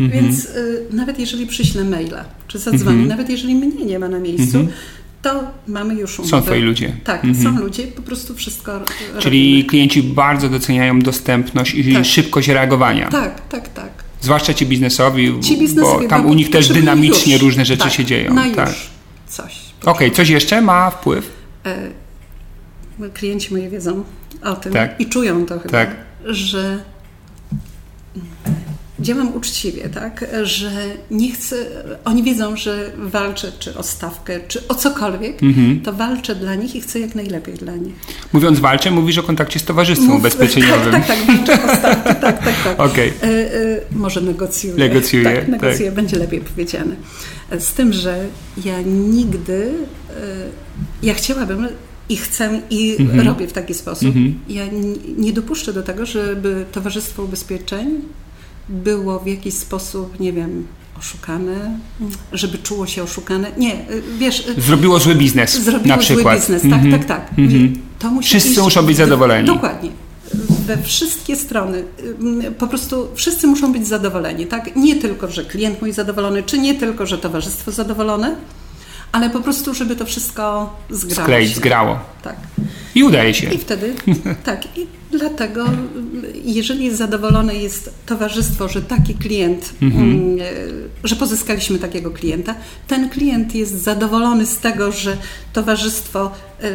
Mhm. Więc y, nawet jeżeli przyślę maila, czy zadzwonię, Mhm. nawet jeżeli mnie nie ma na miejscu, Mhm. to mamy już umowę. Są Twoi ludzie. Tak, Mhm. są ludzie, po prostu wszystko Czyli robimy. klienci bardzo doceniają dostępność i Tak. szybkość reagowania. Tak, tak, tak. Zwłaszcza ci biznesowi, Ci biznesowi, bo tam bo u nich też dynamicznie już. różne rzeczy tak, się dzieją. Na tak. już coś. Okej, coś jeszcze ma wpływ? E, klienci moi wiedzą o tym Tak. i czują to chyba, Tak. że działam uczciwie, tak? Że nie chcę. Oni wiedzą, że walczę czy o stawkę, czy o cokolwiek, Mhm. to walczę dla nich i chcę jak najlepiej dla nich. Mówiąc walczę, mówisz o kontakcie z Towarzystwem Mów- Ubezpieczeniowym. [laughs] Tak, tak, tak, walczę o stawkę, tak, tak, tak. Okej. E, e, może negocjuję. Negocjuję, Tak, negocjuję, będzie lepiej powiedziane. E, Z tym, że ja nigdy, ja chciałabym i chcę i Mhm. robię w taki sposób. Ja n- nie dopuszczę do tego, żeby Towarzystwo Ubezpieczeń było w jakiś sposób, nie wiem, oszukane, żeby czuło się oszukane. Nie, e, wiesz... e, Zrobiło zły biznes Zrobiło na przykład. zły biznes, tak, Mhm. tak, tak. Mhm. To musi Wszyscy iść muszą być zadowoleni. Dokładnie. We wszystkie strony. Ym, Po prostu wszyscy muszą być zadowoleni, tak? Nie tylko, że klient mój zadowolony, czy nie tylko, że towarzystwo zadowolone, ale po prostu, żeby to wszystko zgrało Skleić, się. zgrało. Tak. I udaje się. I wtedy, [laughs] tak, i dlatego, jeżeli jest zadowolone jest towarzystwo, że taki klient, mm, e, że pozyskaliśmy takiego klienta, ten klient jest zadowolony z tego, że towarzystwo e,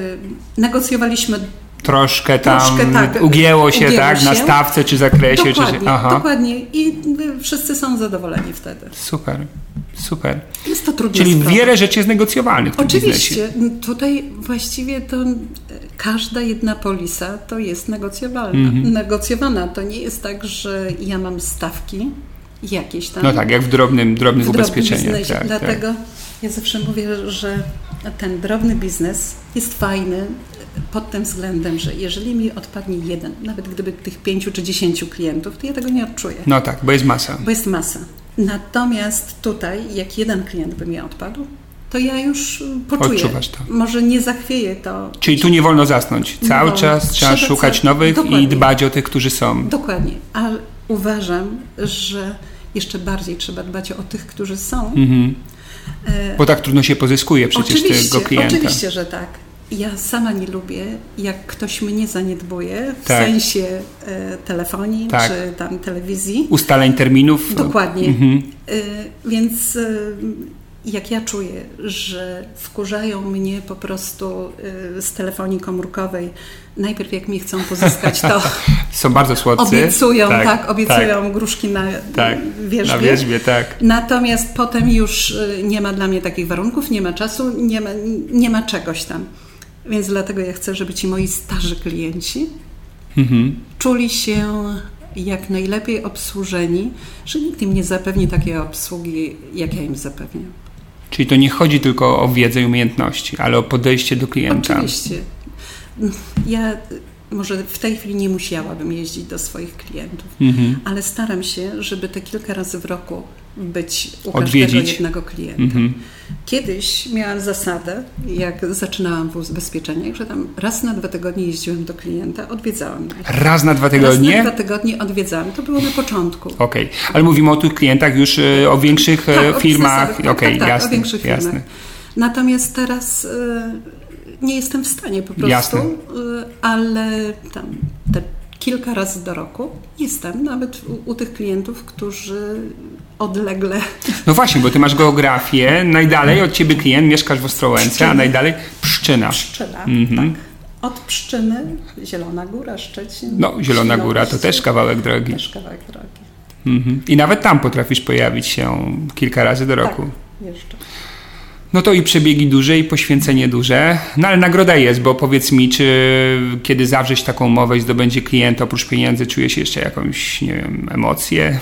negocjowaliśmy Troszkę tam Troszkę tak, ugięło się, ugięło tak? Na stawce czy zakresie. dokładnie, czy... Aha. dokładnie i wszyscy są zadowoleni wtedy. Super, super. Jest to trudne. Czyli wiele rzeczy jest negocjowalnych. Oczywiście, tutaj właściwie to e, każda jedna polisa to jest negocjowalna. Mhm. Negocjowana to nie jest tak, że ja mam stawki jakieś tam. No tak, jak w drobnym, drobnych w ubezpieczeniach. biznesie. Tak, Dlatego tak. ja zawsze mówię, że ten drobny biznes jest fajny pod tym względem, że jeżeli mi odpadnie jeden, nawet gdyby tych pięciu czy dziesięciu klientów, to ja tego nie odczuję, No tak, bo jest masa. bo jest masa. Natomiast tutaj, jak jeden klient by mi odpadł, to ja już y, poczuję. Odczuwasz to. Może nie zachwieje to. Czyli tu nie wolno zasnąć. Cały wolno. czas trzeba szukać nowych i Dokładnie. dbać o tych, którzy są. Dokładnie, ale uważam, że jeszcze bardziej trzeba dbać o tych, którzy są. Mhm. E, Bo tak trudno się pozyskuje przecież oczywiście, tego klienta. Oczywiście, że tak. Ja sama nie lubię, jak ktoś mnie zaniedbuje w Tak. sensie e, telefonii Tak. czy tam telewizji. Ustaleń terminów. Dokładnie. Mhm. E, więc e, jak ja czuję, że wkurzają mnie po prostu e, z telefonii komórkowej, najpierw jak mnie chcą pozyskać, to [laughs] Są bardzo słodcy. obiecują, tak, obiecują Tak, gruszki na tak. wierzbie. Na wierzbie, tak. Natomiast potem już y, nie ma dla mnie takich warunków, nie ma czasu, nie ma, nie ma czegoś tam. Więc dlatego ja chcę, żeby ci moi starzy klienci Mhm. czuli się jak najlepiej obsłużeni, że nikt im nie zapewni takiej obsługi, jak ja im zapewniam. Czyli to nie chodzi tylko o wiedzę i umiejętności, ale o podejście do klienta. Oczywiście. Ja może w tej chwili nie musiałabym jeździć do swoich klientów, Mhm. ale staram się, żeby te kilka razy w roku być u Odwiedzić. każdego jednego klienta. Mhm. Kiedyś miałam zasadę, jak zaczynałam w ubezpieczeniach, że tam raz na dwa tygodnie jeździłam do klienta, odwiedzałam. Raz na dwa Raz na tygodnie? dwa tygodnie odwiedzałam. To było na początku. Okej, ale mówimy o tych klientach już e, o większych e, Tak, firmach. biznesowych, Okej, tak, tak, jasne, o większych jasne. firmach. Natomiast teraz y, nie jestem w stanie po prostu, Jasne. ale tam te kilka razy do roku jestem nawet u, u tych klientów, którzy odlegle No właśnie, bo ty masz geografię, najdalej od ciebie klient, mieszkasz w Ostrołęce, a Pszczyny. najdalej Pszczyna. pszczela. Mhm. Tak. Od Pszczyny, Zielona Góra, Szczecin. No, Zielona Góra to też kawałek drogi. Też kawałek drogi. Mhm. I nawet tam potrafisz pojawić się kilka razy do roku. Tak, jeszcze. No to i przebiegi duże, i poświęcenie duże. No ale nagroda jest, bo powiedz mi, czy kiedy zawrzeć taką umowę i zdobędzie klienta, oprócz pieniędzy, czujesz jeszcze jakąś, nie wiem, emocje?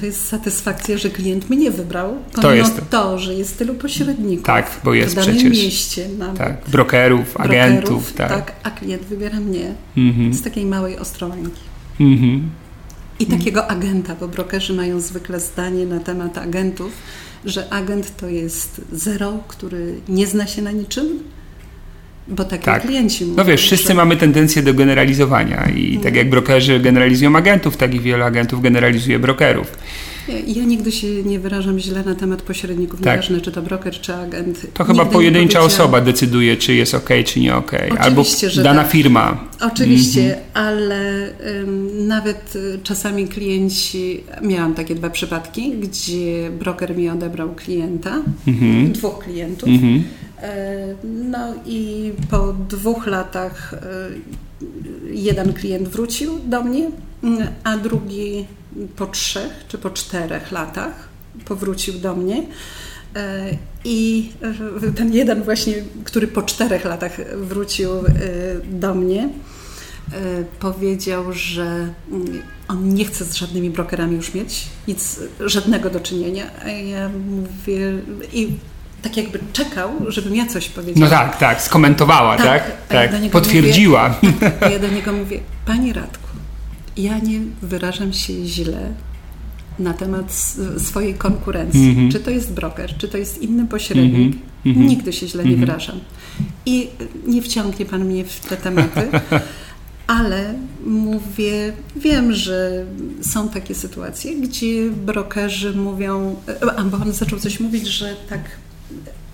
To jest satysfakcja, że klient mnie wybrał, To pomimo jest to. to, że jest tylu pośredników Tak, bo jest w danym przecież. mieście, nawet Tak, brokerów, agentów, brokerów, tak. a klient wybiera mnie Mhm. z takiej małej Ostrołęki. Mhm. I takiego agenta, bo brokerzy mają zwykle zdanie na temat agentów, że agent to jest zero, który nie zna się na niczym, bo takie Tak. klienci mówią. No wiesz, wszyscy że- mamy tendencję do generalizowania i tak jak brokerzy generalizują agentów, tak i wielu agentów generalizuje brokerów. Ja, nigdy się nie wyrażam źle na temat pośredników, Tak. nieważne czy to broker, czy agent. To chyba Nigdy pojedyncza osoba decyduje, czy jest ok, czy nie ok. Albo Oczywiście, że dana tak. firma. Oczywiście, Mhm. ale ym, nawet y, czasami klienci, miałam takie dwa przypadki, gdzie broker mi odebrał klienta, Mhm. dwóch klientów, Mhm. No i po dwóch latach jeden klient wrócił do mnie, a drugi po trzech czy po czterech latach powrócił do mnie. I ten jeden właśnie, który po czterech latach wrócił do mnie, powiedział, że mm, on nie chce z żadnymi brokerami już mieć nic, żadnego do czynienia. A ja mówię i tak jakby czekał, żebym ja coś powiedziała. No tak, tak, skomentowała, tak? Tak, tak. potwierdziła. Mówię, [laughs] a ja do niego mówię, Panie Radku, ja nie wyrażam się źle na temat swojej konkurencji. Mm -hmm. Czy to jest broker, czy to jest inny pośrednik. Mm -hmm. Nigdy się źle nie mhm. wyrażam. I nie wciągnie Pan mnie w te tematy. [laughs] ale mówię, wiem, że są takie sytuacje, gdzie brokerzy mówią, a bo on zaczął coś mówić, że tak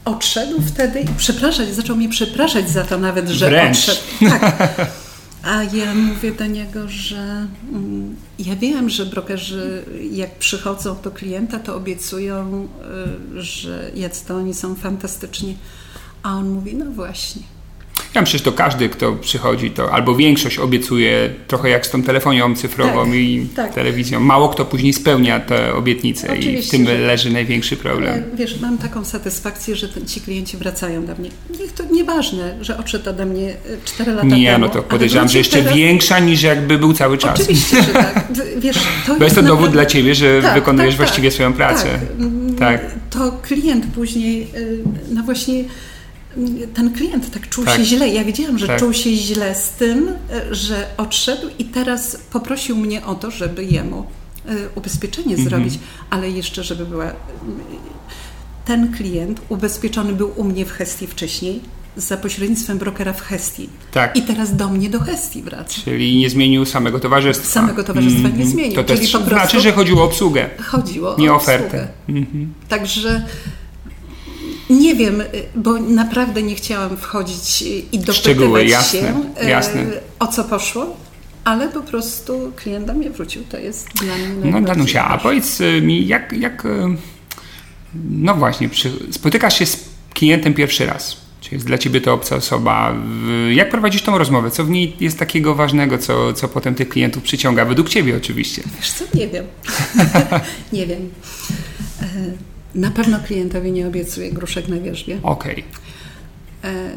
odszedł wtedy i przepraszać, zaczął mnie przepraszać za to nawet, że Wręcz. odszedł. Tak. [laughs] A ja mówię do niego, że mm, ja wiem, że brokerzy jak przychodzą do klienta, to obiecują, y, że jacy to oni są fantastyczni. A on mówi, no właśnie. Ja myślę, że to każdy, kto przychodzi, to albo większość obiecuje trochę jak z tą telefonią cyfrową tak, i tak. telewizją. Mało kto później spełnia te obietnice Oczywiście, i w tym że... leży największy problem. Ale, wiesz, mam taką satysfakcję, że ci klienci wracają do mnie. Niech to nieważne, że odszedł ode mnie 4 lata Nie, temu. Nie, no to podejrzewam, że jeszcze teraz... większa niż jakby był cały czas. Oczywiście, że tak. [laughs] Wiesz, to Bo jest to dowód dla ciebie, że tak, wykonujesz tak, właściwie swoją pracę. Tak. tak. To klient później, y, no właśnie ten klient tak czuł tak. się źle. Ja wiedziałam, że tak. czuł się źle z tym, że odszedł i teraz poprosił mnie o to, żeby jemu e, ubezpieczenie mhm. zrobić, ale jeszcze, żeby była. Ten klient ubezpieczony był u mnie w Hestii wcześniej, za pośrednictwem brokera w Hestii. Tak. I teraz do mnie do Hestii wraca. Czyli nie zmienił samego towarzystwa. Samego towarzystwa mm -hmm. nie mhm. zmienił. To też znaczy, że chodziło o obsługę. Chodziło nie o ofertę. Mm -hmm. Także nie wiem, bo naprawdę nie chciałam wchodzić i dopytywać Szczegóły, jasne, się, e, jasne. o co poszło. Ale po prostu klient do mnie wrócił. To jest dla mnie No Danusia, a powiedz mi, jak, jak e, no właśnie, przy, spotykasz się z klientem pierwszy raz. Czy jest dla ciebie to obca osoba? Jak prowadzisz tą rozmowę? Co w niej jest takiego ważnego, co, co potem tych klientów przyciąga? Według ciebie oczywiście. Wiesz co, nie wiem. [laughs] nie wiem. E, na pewno klientowi nie obiecuję gruszek na wierzbie. Okej. Okay. E,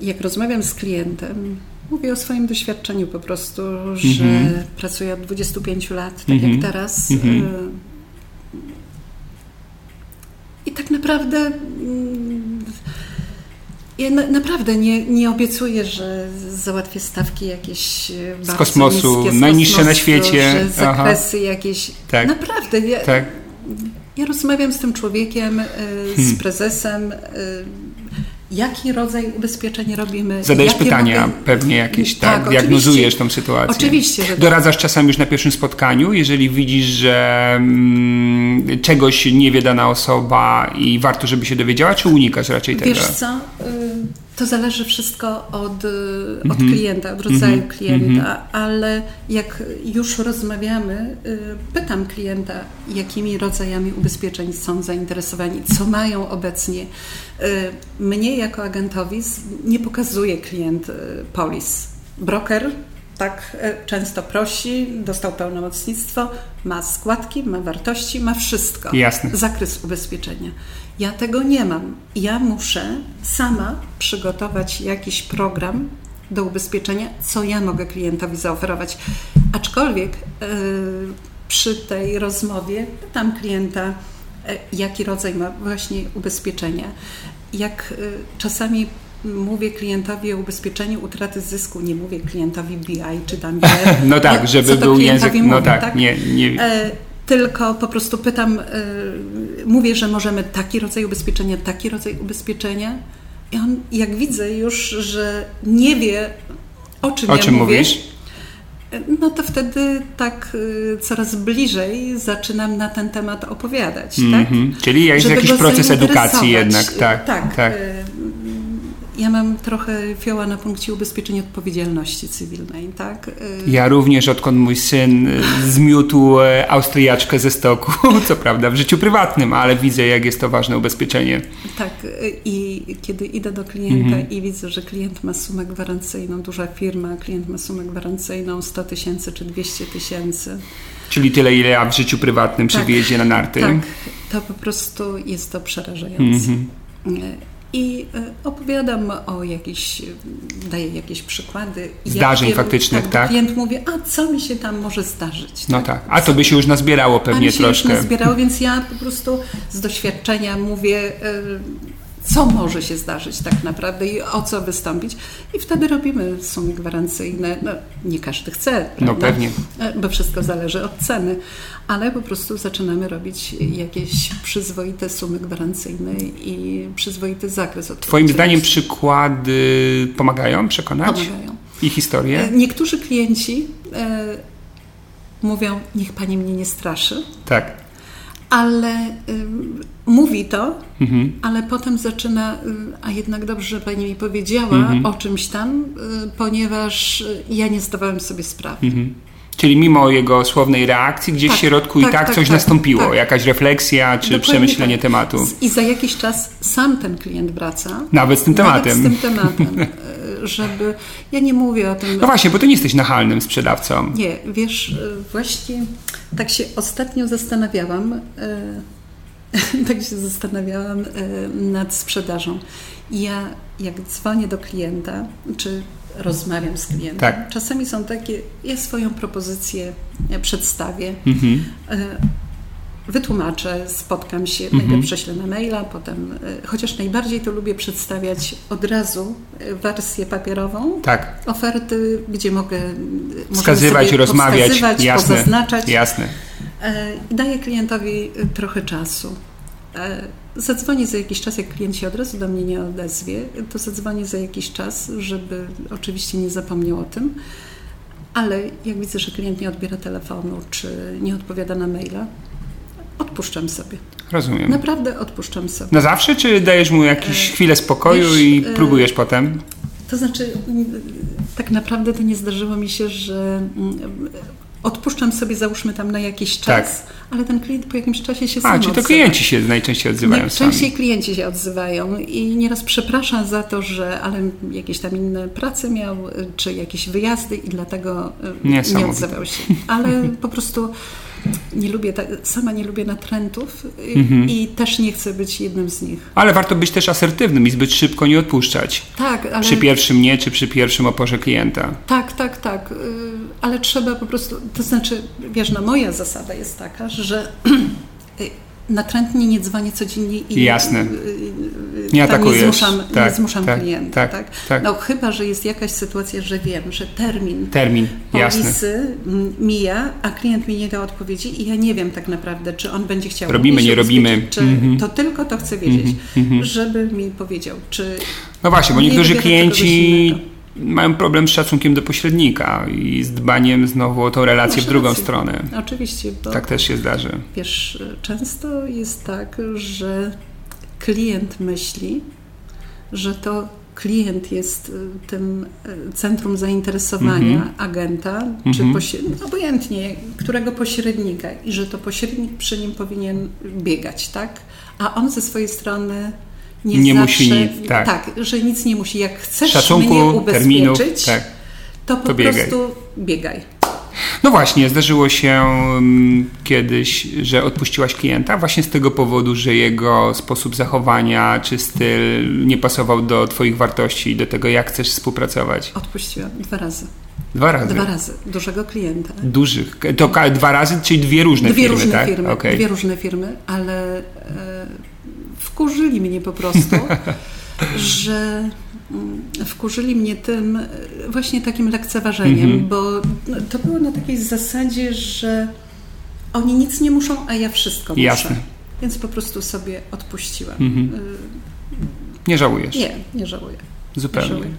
jak rozmawiam z klientem, mówię o swoim doświadczeniu po prostu, że mm -hmm. pracuję od 25 lat, tak mm -hmm. jak mhm. teraz. Mm -hmm. I tak naprawdę mm, ja na, naprawdę nie, nie obiecuję, że załatwię stawki jakieś z kosmosu, niskie, z najniższe kosmosu, na świecie. Że zakresy Aha. jakieś. Tak. Naprawdę. Ja, tak ja rozmawiam z tym człowiekiem, y, z hmm. prezesem, y, jaki rodzaj ubezpieczeń robimy. Zadajesz pytania pewnie jakieś, tak? tak diagnozujesz tą sytuację. Oczywiście. Że tak. Doradzasz tak. czasami już na pierwszym spotkaniu, jeżeli widzisz, że mm, czegoś nie wie dana osoba i warto, żeby się dowiedziała, czy unikasz raczej tego? Wiesz co, y, to zależy wszystko od, od mm -hmm. klienta, od rodzaju -hmm. klienta, -hmm. ale jak już rozmawiamy, y, pytam klienta, jakimi rodzajami ubezpieczeń są zainteresowani, co mają obecnie. Y, mnie jako agentowi nie pokazuje klient y, polis. Broker tak często prosi, dostał pełnomocnictwo, ma składki, ma wartości, ma wszystko. Jasne. Zakres ubezpieczenia. Ja tego nie mam. Ja muszę sama przygotować jakiś program do ubezpieczenia, co ja mogę klientowi zaoferować. Aczkolwiek yy, przy tej rozmowie pytam klienta, yy, jaki rodzaj ma właśnie ubezpieczenia. Jak yy, czasami mówię klientowi o ubezpieczeniu utraty zysku, nie mówię klientowi BI czy tam [laughs] No tak, żeby był język, mówię, no tak, tak? Nie, nie tylko po prostu pytam, y, mówię, że możemy taki rodzaj ubezpieczenia, taki rodzaj ubezpieczenia. I on, jak widzę już, że nie wie, o czym, o ja czym mówię, mówisz? no to wtedy tak y, coraz bliżej zaczynam na ten temat opowiadać. Mm -hmm. tak? Czyli jest Żeby jakiś proces edukacji jednak. Tak, tak. tak. Y, ja mam trochę fioła na punkcie ubezpieczeń odpowiedzialności cywilnej, tak? Ja również, odkąd mój syn zmiótł Austriaczkę ze stoku, [laughs] co prawda w życiu prywatnym, ale widzę, jak jest to ważne ubezpieczenie. Tak, i kiedy idę do klienta mhm. i widzę, że klient ma sumę gwarancyjną, duża firma, klient ma sumę gwarancyjną 100 tysięcy czy 200 tysięcy. Czyli tyle, ile ja w życiu prywatnym przy tak, wyjeździe na narty. Tak, to po prostu jest to przerażające. Mhm. I e, opowiadam o jakichś, daję jakieś przykłady. Zdarzeń jak, faktycznych, tak, tak? Klient mówi, a co mi się tam może zdarzyć? No tak, tak. a to by się już nazbierało pewnie a mi się troszkę. Już nazbierało, więc ja po prostu z doświadczenia mówię, co może się zdarzyć tak naprawdę i o co wystąpić. I wtedy robimy sumy gwarancyjne. No, nie każdy chce, prawda? No pewnie. E, bo wszystko zależy od ceny, ale po prostu zaczynamy robić jakieś przyzwoite sumy gwarancyjne i przyzwoity zakres. Twoim zdaniem przykłady pomagają przekonać? Pomagają. I historie? E, niektórzy klienci e, mówią, niech pani mnie nie straszy. Tak ale y, mówi to, mhm. ale potem zaczyna, y, a jednak dobrze, że pani mi powiedziała mhm. o czymś tam, y, ponieważ ja nie zdawałem sobie sprawy. Mhm. Czyli mimo jego słownej reakcji, gdzieś tak, w środku tak, i tak, tak coś tak, nastąpiło, tak. jakaś refleksja czy Dokładnie przemyślenie tak. tematu. I za jakiś czas sam ten klient wraca. Nawet z tym tematem. Nawet z tym tematem. żeby. Ja nie mówię o tym. No właśnie, bo ty nie jesteś nachalnym sprzedawcą. Nie, wiesz, właśnie tak się ostatnio zastanawiałam. E, [laughs] tak się zastanawiałam e, nad sprzedażą. Ja, jak dzwonię do klienta, czy rozmawiam z klientem, tak. czasami są takie, ja swoją propozycję przedstawię. Mhm. E, wytłumaczę, spotkam się, mhm. najpierw prześlę na maila, potem, e, chociaż najbardziej to lubię przedstawiać od razu e, wersję papierową, tak. oferty, gdzie mogę wskazywać, rozmawiać, jasne, pozaznaczać. Jasne. I daję klientowi trochę czasu. Zadzwonię za jakiś czas, jak klient się od razu do mnie nie odezwie, to zadzwonię za jakiś czas, żeby oczywiście nie zapomniał o tym. Ale jak widzę, że klient nie odbiera telefonu, czy nie odpowiada na maila, odpuszczam sobie. Rozumiem. Naprawdę odpuszczam sobie. Na zawsze, czy dajesz mu jakieś e, chwilę spokoju wiesz, i e, próbujesz e, potem? To znaczy, tak naprawdę to nie zdarzyło mi się, że odpuszczam sobie, załóżmy tam na jakiś czas, tak. ale ten klient po jakimś czasie się A, sam czyli to odzywa. klienci się najczęściej odzywają Najczęściej sami. klienci się odzywają i nieraz przepraszam za to, że ale jakieś tam inne prace miał, czy jakieś wyjazdy i dlatego nie odzywał się. Ale po prostu nie lubię, sama nie lubię natrętów mhm. i też nie chcę być jednym z nich. Ale warto być też asertywnym i zbyt szybko nie odpuszczać. Tak, ale... Przy pierwszym nie, czy przy pierwszym oporze klienta. Tak, tak, tak. Y, ale trzeba po prostu, to znaczy, wiesz, no moja zasada jest taka, że [clears throat] y, natrętnie nie dzwonię codziennie i Jasne. Nie atakujesz. Nie zmuszam, tak, nie zmuszam tak, klienta. Tak, tak, tak, No chyba, że jest jakaś sytuacja, że wiem, że termin, termin polisy mija, a klient mi nie da odpowiedzi i ja nie wiem tak naprawdę, czy on będzie chciał Robimy, nie robimy. Czy mm -hmm. to tylko to chcę wiedzieć, mm -hmm. żeby mi powiedział, czy... No właśnie, bo niektórzy klienci mają problem z szacunkiem do pośrednika i z dbaniem znowu o tą relację Masz w drugą rację. stronę. Oczywiście. tak też się zdarzy. Wiesz, często jest tak, że klient myśli, że to klient jest y, tym y, centrum zainteresowania mm -hmm. agenta, czy mm -hmm. obojętnie, którego pośrednika i że to pośrednik przy nim powinien biegać, tak? A on ze swojej strony nie, nie zawsze, musi nic, tak. tak. że nic nie musi. Jak chcesz Szacunku, mnie ubezpieczyć, terminów, tak. to po to prostu biegaj. No właśnie, zdarzyło się um, kiedyś, że odpuściłaś klienta właśnie z tego powodu, że jego sposób zachowania czy styl nie pasował do Twoich wartości i do tego, jak chcesz współpracować. Odpuściłam dwa razy. Dwa razy? Dwa razy. Dużego klienta. Dużych. To dwa razy, czyli dwie różne dwie firmy, różne tak? Firmy, okay. Dwie różne firmy, ale... E, wkurzyli mnie po prostu, [laughs] że mm, wkurzyli mnie tym właśnie takim lekceważeniem, mm -hmm. bo to było na takiej zasadzie, że oni nic nie muszą, a ja wszystko muszę. Jasne. Więc po prostu sobie odpuściłam. Mm -hmm. Nie żałujesz? Nie, nie żałuję. Zupełnie. Nie żałuję.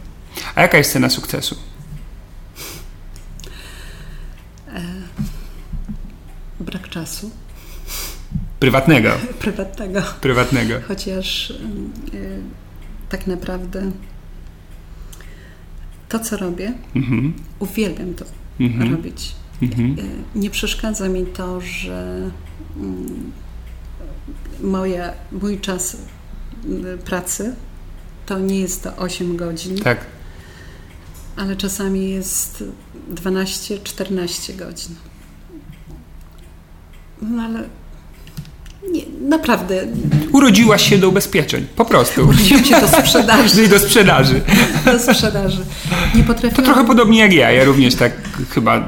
A jaka jest cena sukcesu? E, brak czasu. Prywatnego. Prywatnego. Prywatnego. Chociaż y, tak naprawdę to, co robię. Mhm. Uwielbiam to Mhm. robić. Mhm. E, Nie przeszkadza mi to, że mm, moja, mój czas mm, pracy to nie jest to 8 godzin, Tak. ale czasami jest 12-14 godzin. No ale nie, naprawdę, Urodziłaś się do ubezpieczeń, po prostu. urodziłam się do [laughs] sprzedaży. Do sprzedaży. [laughs] Do sprzedaży. Nie To potrafiłam... trochę podobnie jak ja. Ja również tak chyba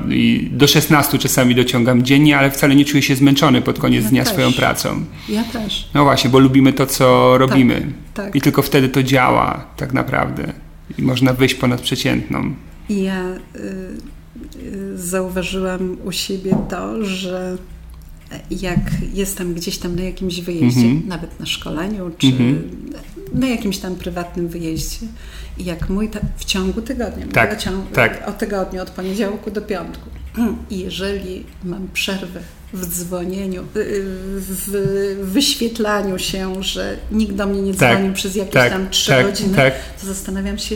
do 16 czasami dociągam dziennie, ale wcale nie czuję się zmęczony pod koniec Ja dnia też. swoją pracą. Ja też. No właśnie, bo lubimy to, co robimy. tak. I tylko wtedy to działa tak naprawdę. I można wyjść ponad przeciętną. Ja y, y, zauważyłam u siebie to, że jak jestem gdzieś tam na jakimś wyjeździe, Mhm. nawet na szkoleniu, czy Mhm. na jakimś tam prywatnym wyjeździe, i jak mój ta, w ciągu tygodnia, Tak, mówię ciągu, tak. o tygodniu, od poniedziałku do piątku, [clears throat] i jeżeli mam przerwę w dzwonieniu, y, w wyświetlaniu się, że nikt do mnie nie Tak, dzwonił przez jakieś tak, tam trzy tak, godziny, tak. to zastanawiam się,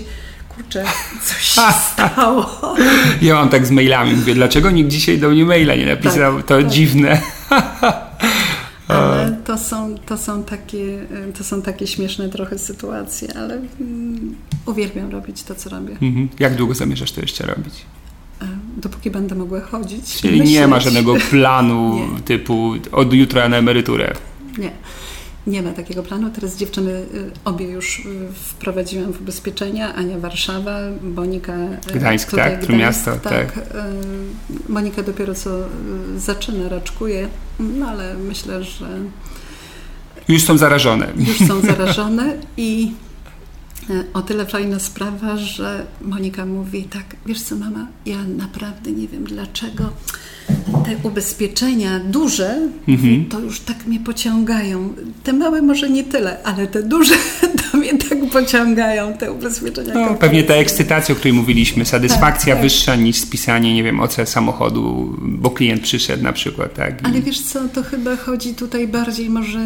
kurczę, coś się stało. [laughs] Ja mam tak z mailami. Mówię, dlaczego nikt dzisiaj do mnie maila nie napisał? Tak, to tak. dziwne. [laughs] Ale to są, to, są takie, to są takie śmieszne trochę sytuacje, ale mm, uwielbiam robić to, co robię. Mhm. Jak długo zamierzasz to jeszcze robić? E, Dopóki będę mogła chodzić. Czyli nie myśleć. ma żadnego planu [laughs] Nie. typu od jutra na emeryturę. Nie. Nie ma takiego planu. Teraz dziewczyny y, obie już y, wprowadziłam w ubezpieczenia. Ania Warszawa, Monika y, Gdańsk, tutaj tak? Trójmiasto, tak. Y, Monika dopiero co zaczyna, raczkuje, no ale myślę, że Już są zarażone. już są zarażone i o tyle fajna sprawa, że Monika mówi tak, wiesz co mama, ja naprawdę nie wiem dlaczego te ubezpieczenia duże, Mhm. to już tak mnie pociągają. Te małe może nie tyle, ale te duże [laughs] to mnie tak pociągają, te ubezpieczenia. No, pewnie ta ekscytacja, o której mówiliśmy, satysfakcja Tak, tak. wyższa niż spisanie, nie wiem, OC samochodu, bo klient przyszedł na przykład, tak? I- Ale wiesz co, to chyba chodzi tutaj bardziej może...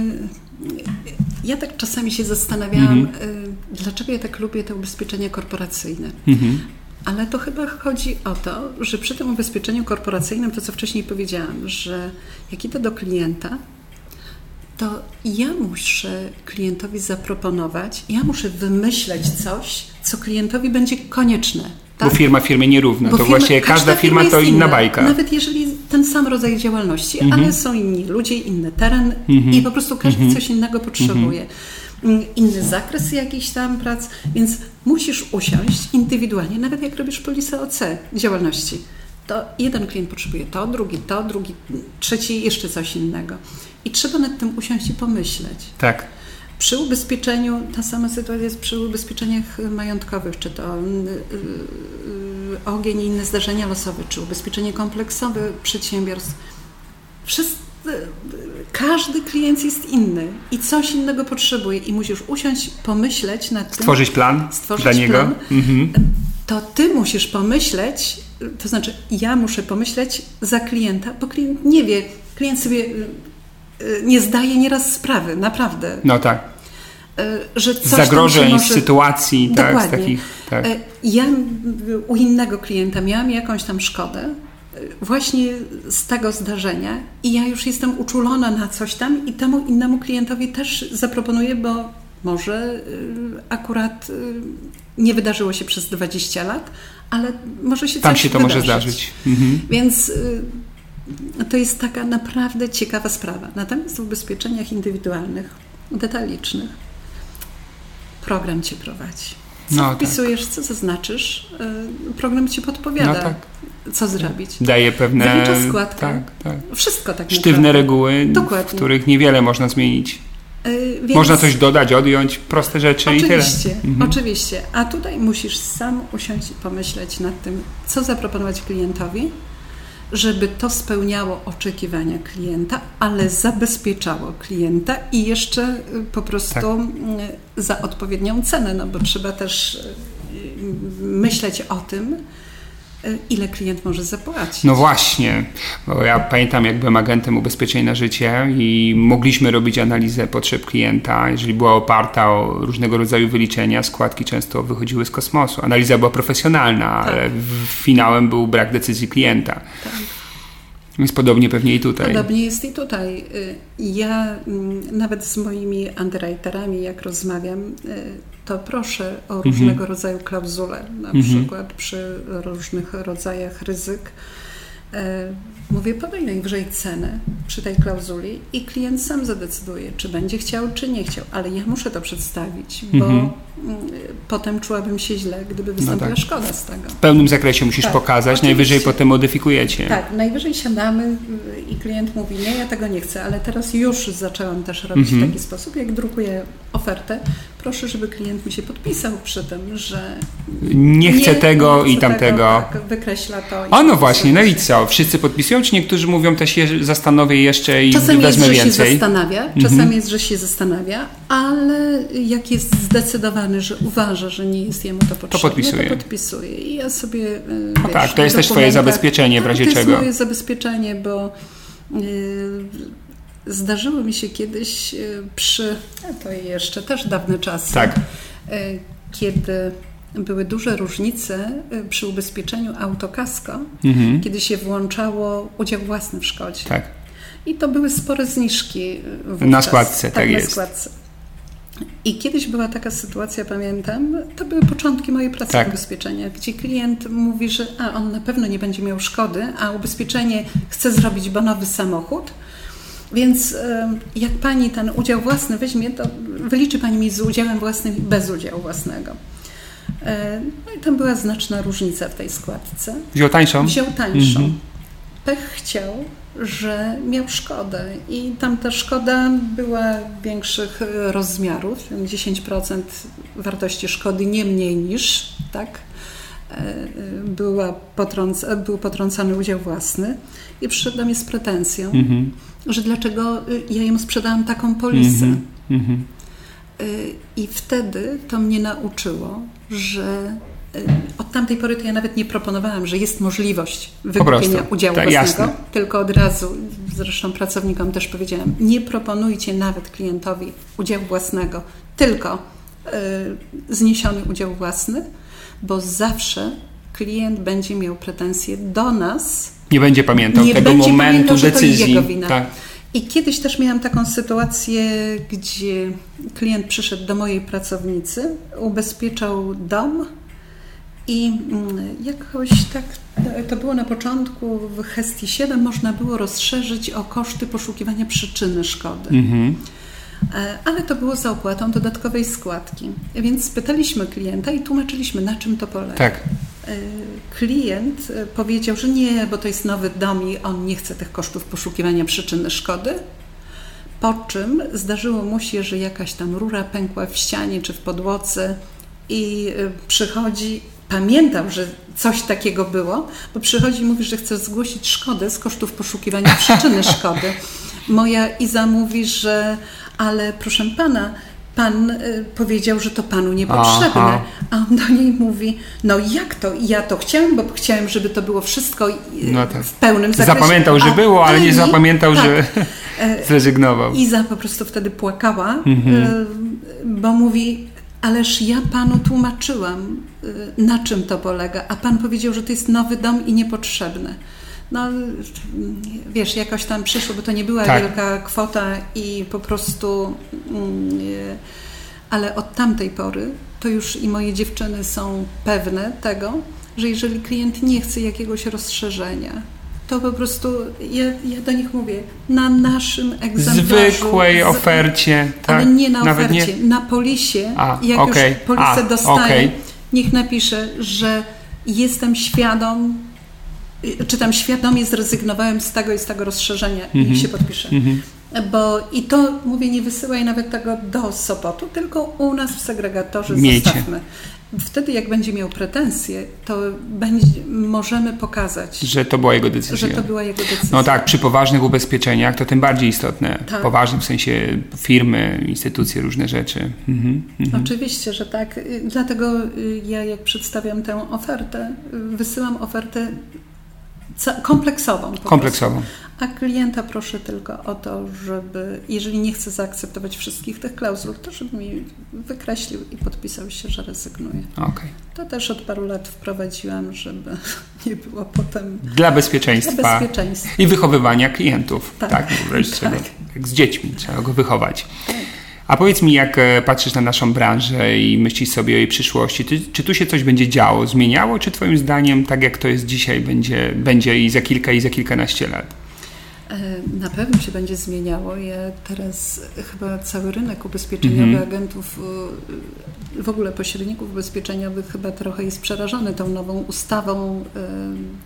Ja tak czasami się zastanawiałam, Mhm. y, dlaczego ja tak lubię te ubezpieczenia korporacyjne. Mhm. Ale to chyba chodzi o to, że przy tym ubezpieczeniu korporacyjnym, to co wcześniej powiedziałam, że jak idę do klienta, to ja muszę klientowi zaproponować, ja muszę wymyśleć coś, co klientowi będzie konieczne. Bo Tak? firma firmie nierówna. Bo to firma- właściwie każda firma to jest inna bajka. Nawet jeżeli ten sam rodzaj działalności, Mhm. ale są inni ludzie, inny teren Mhm. i po prostu każdy coś innego potrzebuje. Mm, Inny zakres jakichś tam prac, więc musisz usiąść indywidualnie, nawet jak robisz polisę OC działalności. To jeden klient potrzebuje to, drugi to, drugi, trzeci jeszcze coś innego. I trzeba nad tym usiąść i pomyśleć. Tak. Przy ubezpieczeniu, ta sama sytuacja jest przy ubezpieczeniach majątkowych, czy to y, y, ogień i inne zdarzenia losowe, czy ubezpieczenie kompleksowe przedsiębiorstw. Wszyscy, każdy klient jest inny i coś innego potrzebuje i musisz usiąść, pomyśleć nad tym. Stworzyć plan Stworzyć dla niego. plan. Mhm. To ty musisz pomyśleć, to znaczy ja muszę pomyśleć za klienta, bo klient nie wie, klient sobie y, y, nie zdaje nieraz sprawy, naprawdę. No tak. Y, że coś zagrożeń, może... sytuacji, tak, Dokładnie. takich. Tak. Ja u innego klienta miałam jakąś tam szkodę właśnie z tego zdarzenia i ja już jestem uczulona na coś tam i temu innemu klientowi też zaproponuję, bo może y, akurat y, nie wydarzyło się przez 20 lat, ale może się Tam coś się to wydarzyć. może zdarzyć. Mhm. Więc y, to jest taka naprawdę ciekawa sprawa. Natomiast w ubezpieczeniach indywidualnych, detalicznych, program cię prowadzi. Co No tak. wpisujesz, co zaznaczysz, program ci podpowiada, No tak. Co zrobić. Daje pewne. Zalicza składkę. Tak, tak. Wszystko tak Sztywne naprawdę. reguły, w Dokładnie. których niewiele można zmienić. Y, więc- Można coś dodać, odjąć, proste rzeczy i tyle. Oczywiście, Mhm. oczywiście. A tutaj musisz sam usiąść i pomyśleć nad tym, co zaproponować klientowi, żeby to spełniało oczekiwania klienta, ale zabezpieczało klienta i jeszcze y, po prostu Tak. y, za odpowiednią cenę, no bo trzeba też y, myśleć o tym, ile klient może zapłacić. No właśnie, bo ja pamiętam, jak byłem agentem ubezpieczeń na życie i mogliśmy robić analizę potrzeb klienta, jeżeli była oparta o różnego rodzaju wyliczenia, składki często wychodziły z kosmosu. Analiza była profesjonalna, tak. ale finałem był brak decyzji klienta. Tak. Więc podobnie pewnie i tutaj. Podobnie jest i tutaj. Y, ja mm, nawet z moimi underwriterami, jak rozmawiam, y, to proszę o mhm. różnego rodzaju klauzule, na mhm. przykład przy różnych rodzajach ryzyk. Mówię, podaj najwyżej cenę przy tej klauzuli i klient sam zadecyduje, czy będzie chciał, czy nie chciał, ale ja muszę to przedstawić, bo mhm. potem czułabym się źle, gdyby no wystąpiła no tak. szkoda z tego. W pełnym zakresie musisz tak, pokazać, oczywiście. najwyżej potem modyfikujecie. Tak, najwyżej siadamy i klient mówi, nie, ja tego nie chcę, ale teraz już zaczęłam też robić mhm. w taki sposób, jak drukuję ofertę, proszę, żeby klient mi się podpisał przy tym, że nie chce nie, tego nie chce i tamtego. tak, wykreśla to. O no właśnie, no i co? Wszyscy podpisują, czy niektórzy mówią też się zastanowię jeszcze i czasami wezmę jest, więcej? Czasami jest, że się zastanawia, czasami mhm. jest, że się zastanawia, ale jak jest zdecydowany, że uważa, że nie jest jemu to potrzebne, to podpisuje. To podpisuje. I ja sobie, y, no wiesz, tak, to jest też twoje zabezpieczenie w razie tak, czego. To jest moje zabezpieczenie, bo yy, Zdarzyło mi się kiedyś y, przy, to jeszcze też dawne czasy, tak. Kiedy były duże różnice y, przy ubezpieczeniu autokasko, mhm. kiedy się włączało udział własny w szkodzie. Tak. I to były spore zniżki wówczas. Na składce, tak, tak jest. Składce. I kiedyś była taka sytuacja, pamiętam, to były początki mojej pracy tak. ubezpieczenia, gdzie klient mówi, że a, on na pewno nie będzie miał szkody, a ubezpieczenie chce zrobić bonowy samochód, więc jak pani ten udział własny weźmie, to wyliczy pani mi z udziałem własnym i bez udziału własnego. E, no i tam była znaczna różnica w tej składce. Wziął tańszą? Wziął tańszą. Mhm. Pech chciał, że miał szkodę i tam ta szkoda była większych rozmiarów, 10% wartości szkody, nie mniej niż, tak? E, była był potrącany udział własny i przyszedł do mnie z pretensją, mhm. że dlaczego y, ja jemu sprzedałam taką polisę. Mhm. Mhm. Y, I wtedy to mnie nauczyło, że y, od tamtej pory to ja nawet nie proponowałam, że jest możliwość wykupienia udziału tak, własnego, jasne. tylko od razu, zresztą pracownikom też powiedziałam, nie proponujcie nawet klientowi udziału własnego, tylko y, zniesiony udział własny, bo zawsze klient będzie miał pretensje do nas. Nie będzie pamiętał nie tego będzie momentu pamiętał, decyzji. to jego wina. Tak. I kiedyś też miałam taką sytuację, gdzie klient przyszedł do mojej pracownicy, ubezpieczał dom i mm, jakoś tak, to było na początku w Hestii 7, można było rozszerzyć o koszty poszukiwania przyczyny szkody. Mhm. E, ale to było za opłatą dodatkowej składki. Więc pytaliśmy klienta i tłumaczyliśmy, na czym to polega. Tak. E, klient e, powiedział, że nie, bo to jest nowy dom i on nie chce tych kosztów poszukiwania przyczyny szkody. Po czym zdarzyło mu się, że jakaś tam rura pękła w ścianie czy w podłodze i przychodzi, pamiętał, że coś takiego było, bo przychodzi i mówi, że chce zgłosić szkodę z kosztów poszukiwania przyczyny szkody. [laughs] Moja Iza mówi, że ale proszę pana, pan y, powiedział, że to panu niepotrzebne. Aha. A on do niej mówi, no jak to? Ja to chciałem, bo chciałem, żeby to było wszystko y, no tak. w pełnym zakresie. Zapamiętał, że było, ale nie zapamiętał, tak. że e, zrezygnował. Iza po prostu wtedy płakała, mhm. Y, bo mówi, ależ ja panu tłumaczyłam, na czym to polega, a pan powiedział, że to jest nowy dom i niepotrzebny no wiesz, jakoś tam przyszło, bo to nie była tak. wielka kwota i po prostu, mm, ale od tamtej pory to już i moje dziewczyny są pewne tego, że jeżeli klient nie chce jakiegoś rozszerzenia, to po prostu ja, ja do nich mówię, na naszym egzemplarzu. Zwykłej ofercie, tak? Ale nie na Nawet ofercie, nie? na polisie, A, jak okay. już polisę A, dostaję, okay. niech napisze, że jestem świadom czy tam świadomie zrezygnowałem z tego i z tego rozszerzenia mm -hmm. i się podpiszę. Mm -hmm. Bo i to mówię, nie wysyłaj nawet tego do Sopotu, tylko u nas w segregatorze Miejcie. zostawmy. wtedy jak będzie miał pretensje, to będzie, możemy pokazać, że to była jego decyzja. Że to była jego decyzja. No tak, przy poważnych ubezpieczeniach to tym bardziej istotne. Tak. Poważnych w sensie firmy, instytucje, różne rzeczy. Mhm, mhm. Oczywiście, że tak. Dlatego ja jak przedstawiam tę ofertę, wysyłam ofertę kompleksową. kompleksową. A klienta proszę tylko o to, żeby, jeżeli nie chce zaakceptować wszystkich tych klauzul, to żeby mi wykreślił i podpisał się, że rezygnuje. Okay. To też od paru lat wprowadziłam, żeby [laughs] nie było potem. Dla bezpieczeństwa. Dla bezpieczeństwa. I wychowywania klientów. Tak, tak, tak. Jak z dziećmi, trzeba go wychować. Tak. A powiedz mi, jak e, patrzysz na naszą branżę i myślisz sobie o jej przyszłości, czy, czy tu się coś będzie działo, zmieniało, czy Twoim zdaniem, tak jak to jest dzisiaj, będzie, będzie i za kilka, i za kilkanaście lat? E, na pewno się będzie zmieniało. Ja teraz chyba cały rynek ubezpieczeniowy -hmm. agentów, e, w ogóle pośredników ubezpieczeniowych chyba trochę jest przerażony tą nową ustawą,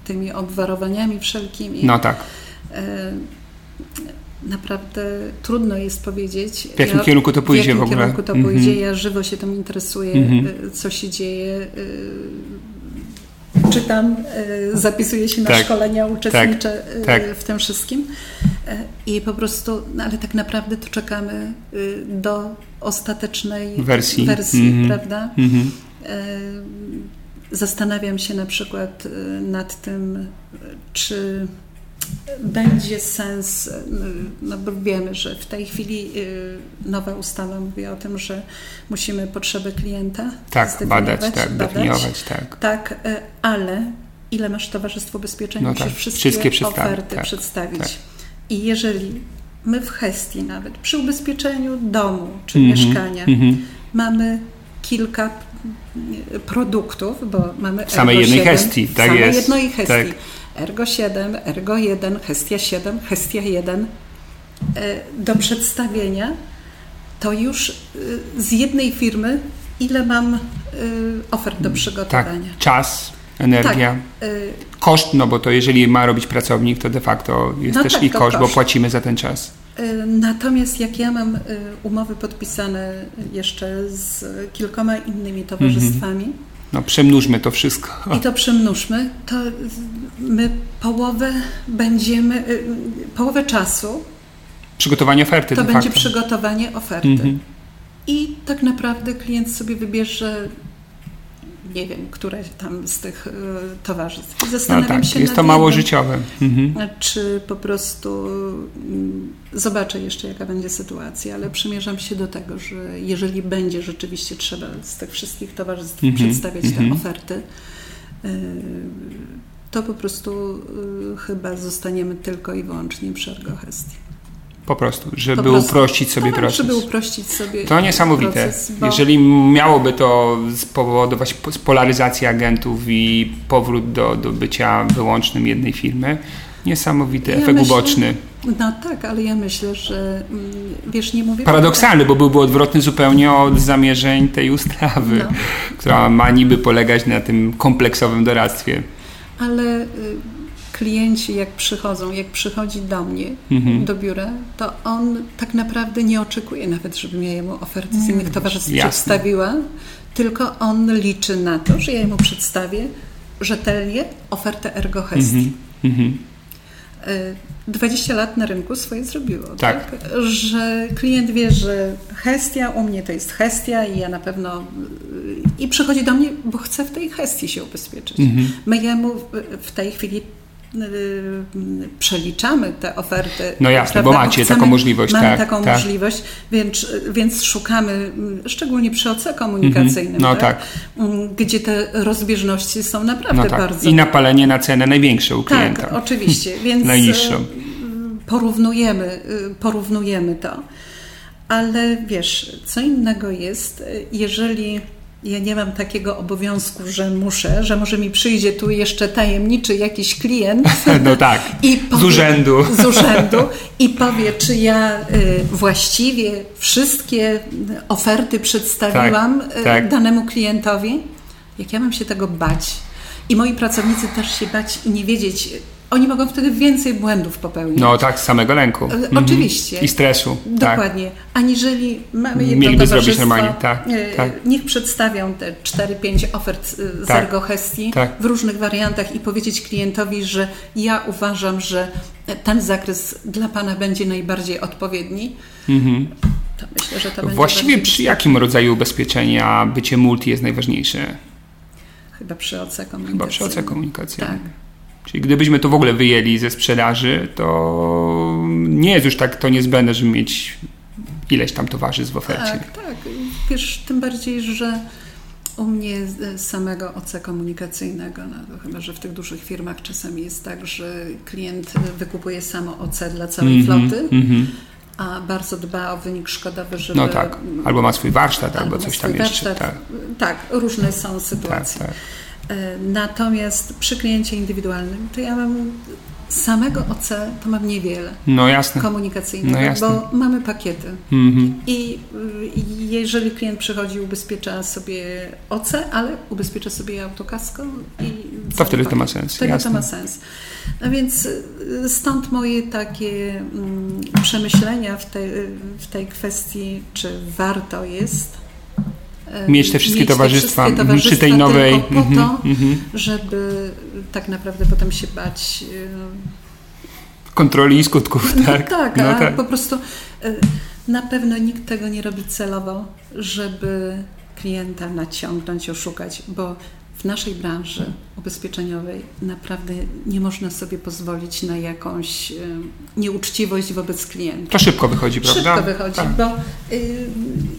tymi obwarowaniami wszelkimi. No tak naprawdę trudno jest powiedzieć. W jakim ja, kierunku to pójdzie w, jakim w ogóle? kierunku to mm -hmm. pójdzie. Ja żywo się tym interesuję, mm -hmm. co się dzieje. Y, czytam, y, zapisuję się na tak, szkolenia, uczestniczę tak, tak. w tym wszystkim. I po prostu, no ale tak naprawdę to czekamy do ostatecznej wersji, wersji mm -hmm. prawda? Mhm. Zastanawiam się na przykład nad tym, czy będzie sens, no bo wiemy, że w tej chwili y, nowa ustawa mówi o tym, że musimy potrzeby klienta tak, badać, tak, badać, definiować, tak. Tak, y, ale ile masz towarzystwo ubezpieczeń, no musisz tak, wszystkie, wszystkie oferty tak, przedstawić. Tak. I jeżeli my w Hestii nawet przy ubezpieczeniu domu czy mm -hmm, mieszkania mm -hmm. mamy kilka produktów, bo mamy w samej jednej Hestii, tak samej jest. jednej Hestii. Tak. Ergo 7, Ergo 1, Hestia 7, Hestia 1 e, do przedstawienia, to już e, z jednej firmy ile mam e, ofert do przygotowania. Tak, czas, energia, tak. koszt, no bo to jeżeli ma robić pracownik, to de facto jest no też tak, i koszt, koszt, bo płacimy za ten czas. Natomiast jak ja mam umowy podpisane jeszcze z kilkoma innymi towarzystwami, mm -hmm no przemnóżmy to wszystko. I to przemnóżmy, to my połowę będziemy, y, połowę czasu Przygotowanie oferty. To będzie faktu. przygotowanie oferty. Mhm. I tak naprawdę klient sobie wybierze nie wiem, które tam z tych y, towarzystw. No Zastanawiam no tak, się jest to mało jednym, życiowe. Mhm. Czy po prostu mm, zobaczę jeszcze, jaka będzie sytuacja, ale przymierzam się do tego, że jeżeli będzie rzeczywiście trzeba z tych wszystkich towarzystw mhm. przedstawiać te mhm. oferty, y, to po prostu y, chyba zostaniemy tylko i wyłącznie przy Ergohestii. Po prostu, żeby po prostu. uprościć sobie tak, proces. Żeby uprościć sobie To niesamowite. Proces, bo... Jeżeli miałoby to spowodować polaryzację agentów i powrót do, do bycia wyłącznym jednej firmy, niesamowity ja efekt myślę, uboczny. No tak, ale ja myślę, że mm, wiesz, nie mówię... Paradoksalny, bo byłby odwrotny zupełnie od zamierzeń tej ustawy, no. która ma niby polegać na tym kompleksowym doradztwie. Ale y, klienci jak przychodzą, jak przychodzi do mnie, mhm. do biura, to on tak naprawdę nie oczekuje nawet, żebym ja jemu oferty z innych mm, towarzystw Jasne. przedstawiła, tylko on liczy na to, że ja mu przedstawię rzetelnie ofertę ergohestii. Mhm. 20 mhm. lat na rynku swoje zrobiło, tak. tak. Że klient wie, że Hestia, u mnie to jest Hestia i ja na pewno i przychodzi do mnie, bo chce w tej Hestii się ubezpieczyć. Mhm. My jemu w tej chwili Y, przeliczamy te oferty. No jasne, prawda? bo macie chcemy, taką możliwość. Mamy tak, taką tak. możliwość, więc, więc szukamy, szczególnie przy OC komunikacyjnym, mhm. no tak? tak? gdzie te rozbieżności są naprawdę no tak. bardzo... I napalenie na cenę największe u klienta. Tak, oczywiście, [laughs] więc Najniższą. Y, porównujemy, y, porównujemy to. Ale wiesz, co innego jest, jeżeli ja nie mam takiego obowiązku, że muszę, że może mi przyjdzie tu jeszcze tajemniczy jakiś klient. [laughs] No tak, i powie, z urzędu. Z urzędu i powie, czy ja y, właściwie wszystkie oferty przedstawiłam tak, y, tak. danemu klientowi. Jak ja mam się tego bać i moi pracownicy też się bać i nie wiedzieć, oni mogą wtedy więcej błędów popełnić. No tak, z samego lęku. Mhm. Oczywiście. I stresu. Dokładnie. Tak. Aniżeli mamy jedno Mieliby zrobić normalnie. Tak, tak. Niech przedstawią te 4-5 ofert z tak. Ergohestii tak. w różnych wariantach i powiedzieć klientowi, że ja uważam, że ten zakres dla Pana będzie najbardziej odpowiedni. Mhm. To myślę, że to Właściwie przy jakim rodzaju ubezpieczenia bycie multi jest najważniejsze? Chyba przy OC komunikacji. Chyba przy OC komunikacji. Tak. Czyli gdybyśmy to w ogóle wyjęli ze sprzedaży, to nie jest już tak to niezbędne, żeby mieć ileś tam towarzystw w ofercie. Tak, tak. Wiesz, tym bardziej, że u mnie samego OC komunikacyjnego, no, chyba że w tych dużych firmach czasami jest tak, że klient wykupuje samo OC dla całej mm -hmm, floty, mm -hmm. a bardzo dba o wynik szkodowy, żeby... No tak, albo ma swój warsztat, albo, albo coś tam jeszcze. tak. tak, różne są sytuacje. Tak, tak. Natomiast przy kliencie indywidualnym to ja mam samego OC to mam niewiele. No jasne. Komunikacyjnego, no jasne. bo mamy pakiety. Mm-hmm. I jeżeli klient przychodzi, ubezpiecza sobie OC, ale ubezpiecza sobie autokasko i to wtedy pakiet. to ma sens. Wtedy jasne. to ma sens. No więc y, stąd moje takie mm, przemyślenia w tej, w tej kwestii, czy warto jest mieć te wszystkie, mieć towarzystwa, te wszystkie towarzystwa przy tej nowej. po to, mm -hmm. żeby tak naprawdę potem się bać. Kontroli i skutków, [laughs] no tak? tak, no tak, po prostu na pewno nikt tego nie robi celowo, żeby klienta naciągnąć, oszukać, bo w naszej branży ubezpieczeniowej naprawdę nie można sobie pozwolić na jakąś nieuczciwość wobec klienta. To szybko wychodzi, prawda? Szybko wychodzi, tak. bo y,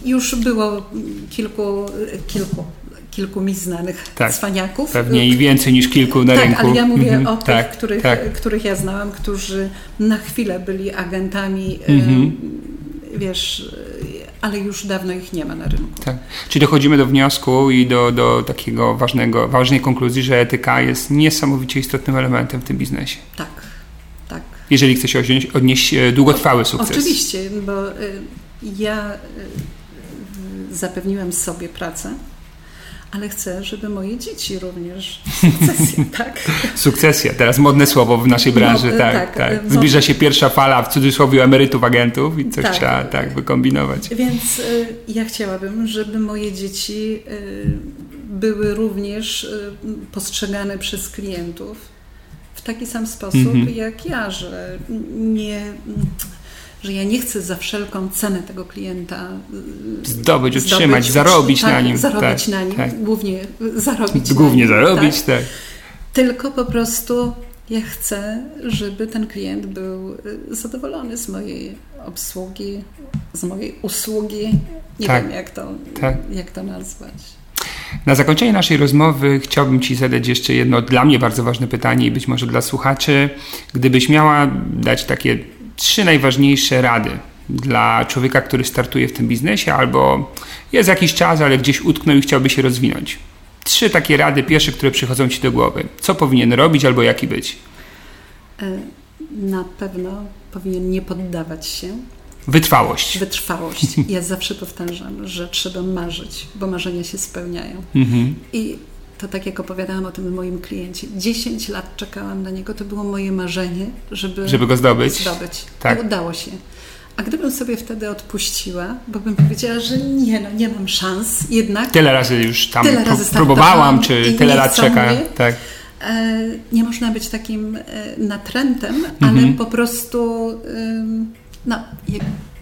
już było kilku, kilku kilku mi znanych tak, cwaniaków. Pewnie i więcej niż kilku na tak, rynku. ale ja mówię mhm, o tych, tak, których, tak. których ja znałam, którzy na chwilę byli agentami, mhm. wiesz, ale już dawno ich nie ma na rynku. Tak. Czyli dochodzimy do wniosku i do, do takiego ważnego, ważnej konkluzji, że etyka jest niesamowicie istotnym elementem w tym biznesie. Tak, tak. Jeżeli chce się odnieść, odnieść e, długotrwały sukces. Oczywiście, bo y, ja y, zapewniłam sobie pracę ale chcę, żeby moje dzieci również [laughs] sukcesję, tak? Sukcesja, teraz modne słowo w naszej branży, no, tak, tak, tak. Zbliża się pierwsza fala, w cudzysłowie, emerytów, agentów i coś tak. trzeba tak wykombinować. Więc y, ja chciałabym, żeby moje dzieci y, były również y, postrzegane przez klientów w taki sam sposób mm -hmm. jak ja, że nie że ja nie chcę za wszelką cenę tego klienta y, zdobyć, utrzymać, zdobyć, zarobić tak, na nim. Zarobić tak, na nim, tak. głównie zarobić Głównie nim, zarobić, tak. tak. Tylko po prostu ja chcę, żeby ten klient był y, zadowolony z mojej obsługi, z mojej usługi. Nie tak. wiem, jak to, tak. jak to nazwać. Na zakończenie naszej rozmowy chciałbym Ci zadać jeszcze jedno dla mnie bardzo ważne pytanie i być może dla słuchaczy. Gdybyś miała dać takie trzy najważniejsze rady dla człowieka, który startuje w tym biznesie albo jest jakiś czas, ale gdzieś utknął i chciałby się rozwinąć. Trzy takie rady pierwsze, które przychodzą Ci do głowy. Co powinien robić albo jaki być? E, na pewno powinien nie poddawać się. Wytrwałość. Wytrwałość. [laughs] Ja zawsze powtarzam, że trzeba marzyć, bo marzenia się spełniają. Mhm. I to tak jak opowiadałam o tym moim kliencie. 10 lat czekałam na niego, to było moje marzenie, żeby, żeby go zdobyć. zdobyć. Tak. I udało się. A gdybym sobie wtedy odpuściła, bo bym powiedziała, że nie, no nie mam szans, jednak. Tyle razy już tam tyle razy próbowałam, czy tyle lat czeka. Tak. E, nie można być takim e, natrętem, ale mhm. po prostu no,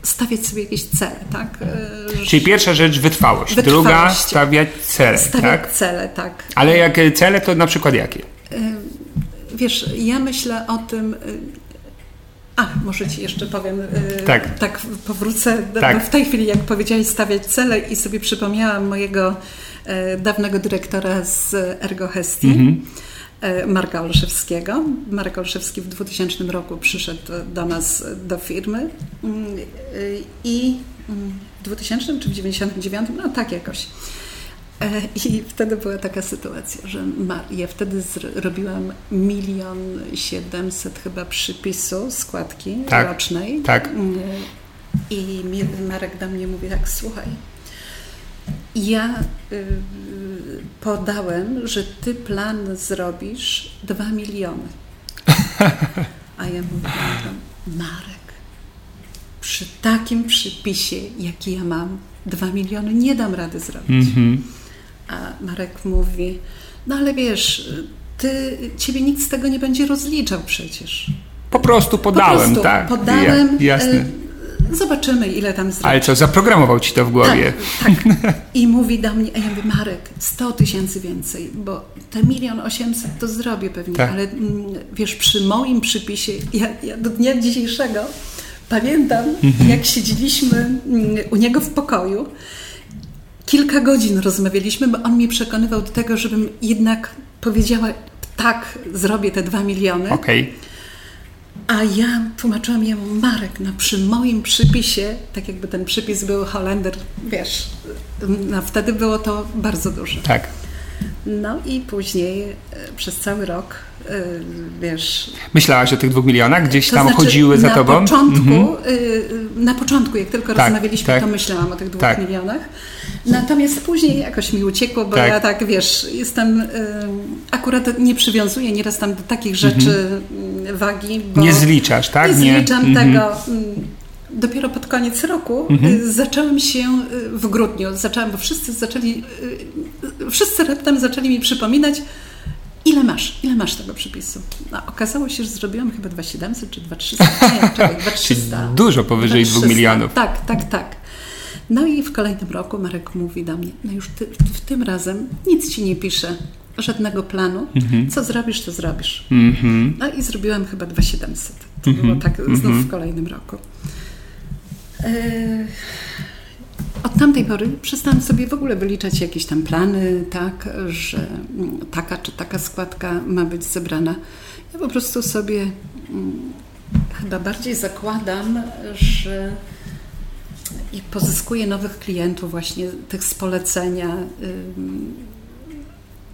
stawiać sobie jakieś cele, tak? E, Czyli pierwsza rzecz wytrwałość, wytrwałość. druga stawiać cele, stawiać tak? cele, tak. Ale jak cele to na przykład jakie? E, wiesz, ja myślę o tym, e, a, może Ci jeszcze powiem, tak, tak powrócę, tak. w tej chwili jak powiedziałeś stawiać cele i sobie przypomniałam mojego dawnego dyrektora z Ergohestii, mhm E, Marka Olszewskiego. Marek Olszewski w 2000 roku przyszedł do nas do firmy mm, e, i mm, w 2000 czy w 99, no tak jakoś. E, I wtedy była taka sytuacja, że ja wtedy zrobiłam milion siedemset chyba przypisu składki tak, rocznej. Tak. Mm, I Marek do mnie mówi tak, słuchaj, ja y, podałem, że ty plan zrobisz 2 miliony. A ja mówiłam, Marek, przy takim przypisie, jaki ja mam, dwa miliony nie dam rady zrobić. Mhm. A Marek mówi, no ale wiesz, ty, ciebie nikt z tego nie będzie rozliczał przecież. Po prostu podałem, po prostu tak? Podałem. Ja, jasne. Zobaczymy, ile tam zrobię. Ale co, zaprogramował ci to w głowie? Tak, tak. I mówi do mnie, a ja mówię, Marek, 100 tysięcy więcej, bo te milion osiemset to zrobię pewnie, Tak. ale mm, wiesz, przy moim przypisie, ja, ja do dnia dzisiejszego pamiętam, Mhm. jak siedzieliśmy mm, u niego w pokoju, kilka godzin rozmawialiśmy, bo on mnie przekonywał do tego, żebym jednak powiedziała, tak, zrobię te dwa miliony. Okej. A ja tłumaczyłam jemu, Marek, no przy moim przypisie, tak jakby ten przypis był Holender, wiesz, no wtedy było to bardzo duże. Tak. No i później e, przez cały rok, e, wiesz... Myślałaś o tych dwóch milionach? Gdzieś to tam znaczy, chodziły za na tobą? Początku, Mhm. e, Na początku, jak tylko Tak, rozmawialiśmy, tak. to myślałam o tych dwóch Tak. milionach. Natomiast później jakoś mi uciekło, bo Tak. ja tak, wiesz, jestem... Akurat nie przywiązuję nieraz tam do takich rzeczy mm, wagi. Nie zliczasz, tak? Nie zliczam Mhm. tego. mm, Dopiero pod koniec roku Mhm. y, zacząłem się y, w grudniu, zacząłem, bo wszyscy zaczęli, y, wszyscy raptem zaczęli mi przypominać, ile masz, ile masz tego przypisu. No, okazało się, że zrobiłam chyba 2700 czy 2300, nie, czekaj, [laughs] Czyli 2300. dużo powyżej 2 2300. milionów. Tak, tak, tak. No i w kolejnym roku Marek mówi do mnie, no już ty, w tym razem nic ci nie piszę, żadnego planu. Co zrobisz, to zrobisz. Mhm. No i zrobiłam chyba 2700. To było tak znów w kolejnym roku. E, Od tamtej pory przestałam sobie w ogóle wyliczać jakieś tam plany, tak, że mm, taka czy taka składka ma być zebrana. Ja po prostu sobie mm, chyba bardziej zakładam, że i pozyskuję nowych klientów właśnie tych z polecenia.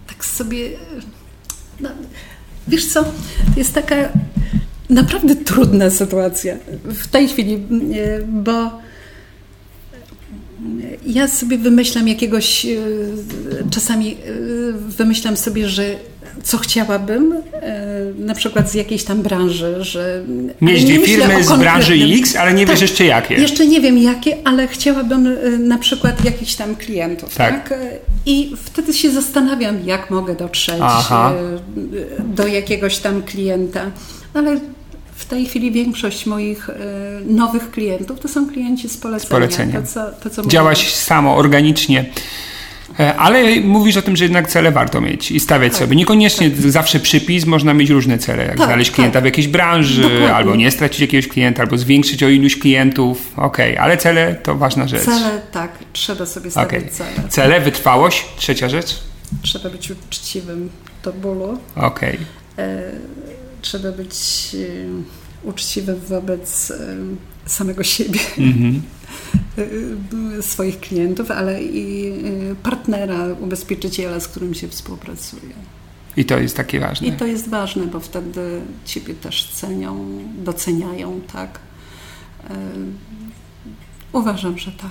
Tak sobie no, wiesz co, to jest taka naprawdę trudna sytuacja w tej chwili, e, bo ja sobie wymyślam jakiegoś, e, czasami e, wymyślam sobie, że co chciałabym, e, na przykład z jakiejś tam branży, że... Mieć dwie firmy z branży X, ale nie wiesz jeszcze jakie. jeszcze nie wiem jakie, ale chciałabym na przykład jakichś tam klientów, Tak. tak? I wtedy się zastanawiam, jak mogę dotrzeć Aha. do jakiegoś tam klienta. Ale w tej chwili większość moich e, nowych klientów to są klienci z polecenia. polecenia. To, co, to, co mówię. Działaś samo, organicznie. E, Ale mówisz o tym, że jednak cele warto mieć i stawiać Tak, sobie. Niekoniecznie zawsze przypis, można mieć różne cele, jak Tak, znaleźć klienta tak. w jakiejś branży, Dokładnie. albo nie stracić jakiegoś klienta, albo zwiększyć o iluś klientów. Okej, ale cele to ważna rzecz. Cele, tak, trzeba sobie stawiać Okej. cele. Cele, wytrwałość, trzecia rzecz. Trzeba być uczciwym do bólu. Okej. E, trzeba być e, uczciwym wobec e, samego siebie, Mhm. e, [laughs] swoich klientów, ale i partnera, ubezpieczyciela, z którym się współpracuje. I to jest takie ważne. I to jest ważne, bo wtedy ciebie też cenią, doceniają, tak. Uważam, że tak.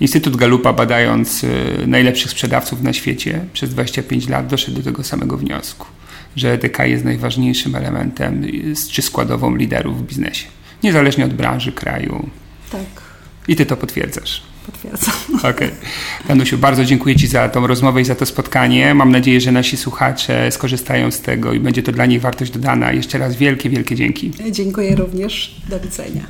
Instytut Galupa, badając y, najlepszych sprzedawców na świecie przez 25 lat, doszedł do tego samego wniosku, że etyka jest najważniejszym elementem y, czy składową liderów w biznesie. Niezależnie od branży, kraju. Tak, I ty to potwierdzasz. potwierdzam. [laughs] Okej. Danusiu, bardzo dziękuję Ci za tą rozmowę i za to spotkanie. Mam nadzieję, że nasi słuchacze skorzystają z tego i będzie to dla nich wartość dodana. Jeszcze raz wielkie, wielkie dzięki. Dziękuję również. Do widzenia.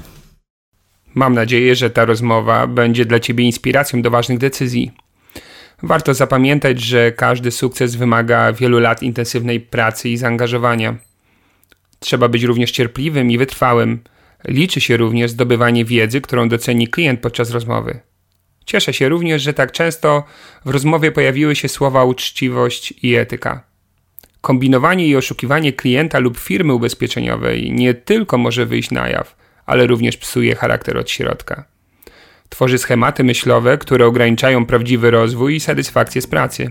Mam nadzieję, że ta rozmowa będzie dla Ciebie inspiracją do ważnych decyzji. Warto zapamiętać, że każdy sukces wymaga wielu lat intensywnej pracy i zaangażowania. Trzeba być również cierpliwym i wytrwałym. Liczy się również zdobywanie wiedzy, którą doceni klient podczas rozmowy. Cieszę się również, że tak często w rozmowie pojawiły się słowa uczciwość i etyka. Kombinowanie i oszukiwanie klienta lub firmy ubezpieczeniowej nie tylko może wyjść na jaw, ale również psuje charakter od środka. Tworzy schematy myślowe, które ograniczają prawdziwy rozwój i satysfakcję z pracy.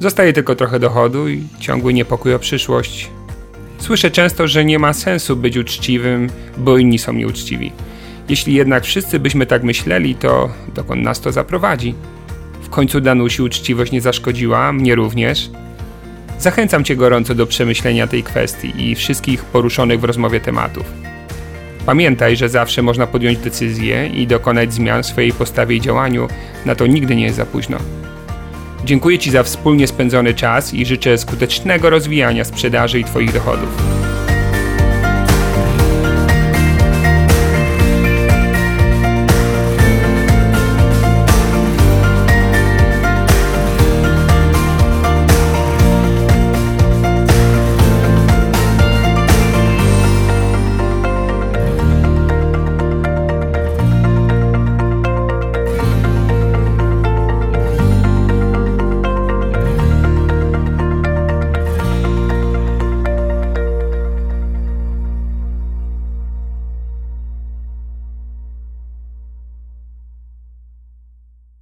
Zostaje tylko trochę dochodu i ciągły niepokój o przyszłość. Słyszę często, że nie ma sensu być uczciwym, bo inni są nieuczciwi. Jeśli jednak wszyscy byśmy tak myśleli, to dokąd nas to zaprowadzi? W końcu Danusi uczciwość nie zaszkodziła, mnie również. Zachęcam Cię gorąco do przemyślenia tej kwestii i wszystkich poruszonych w rozmowie tematów. Pamiętaj, że zawsze można podjąć decyzję i dokonać zmian w swojej postawie i działaniu, na to nigdy nie jest za późno. Dziękuję Ci za wspólnie spędzony czas i życzę skutecznego rozwijania sprzedaży i Twoich dochodów.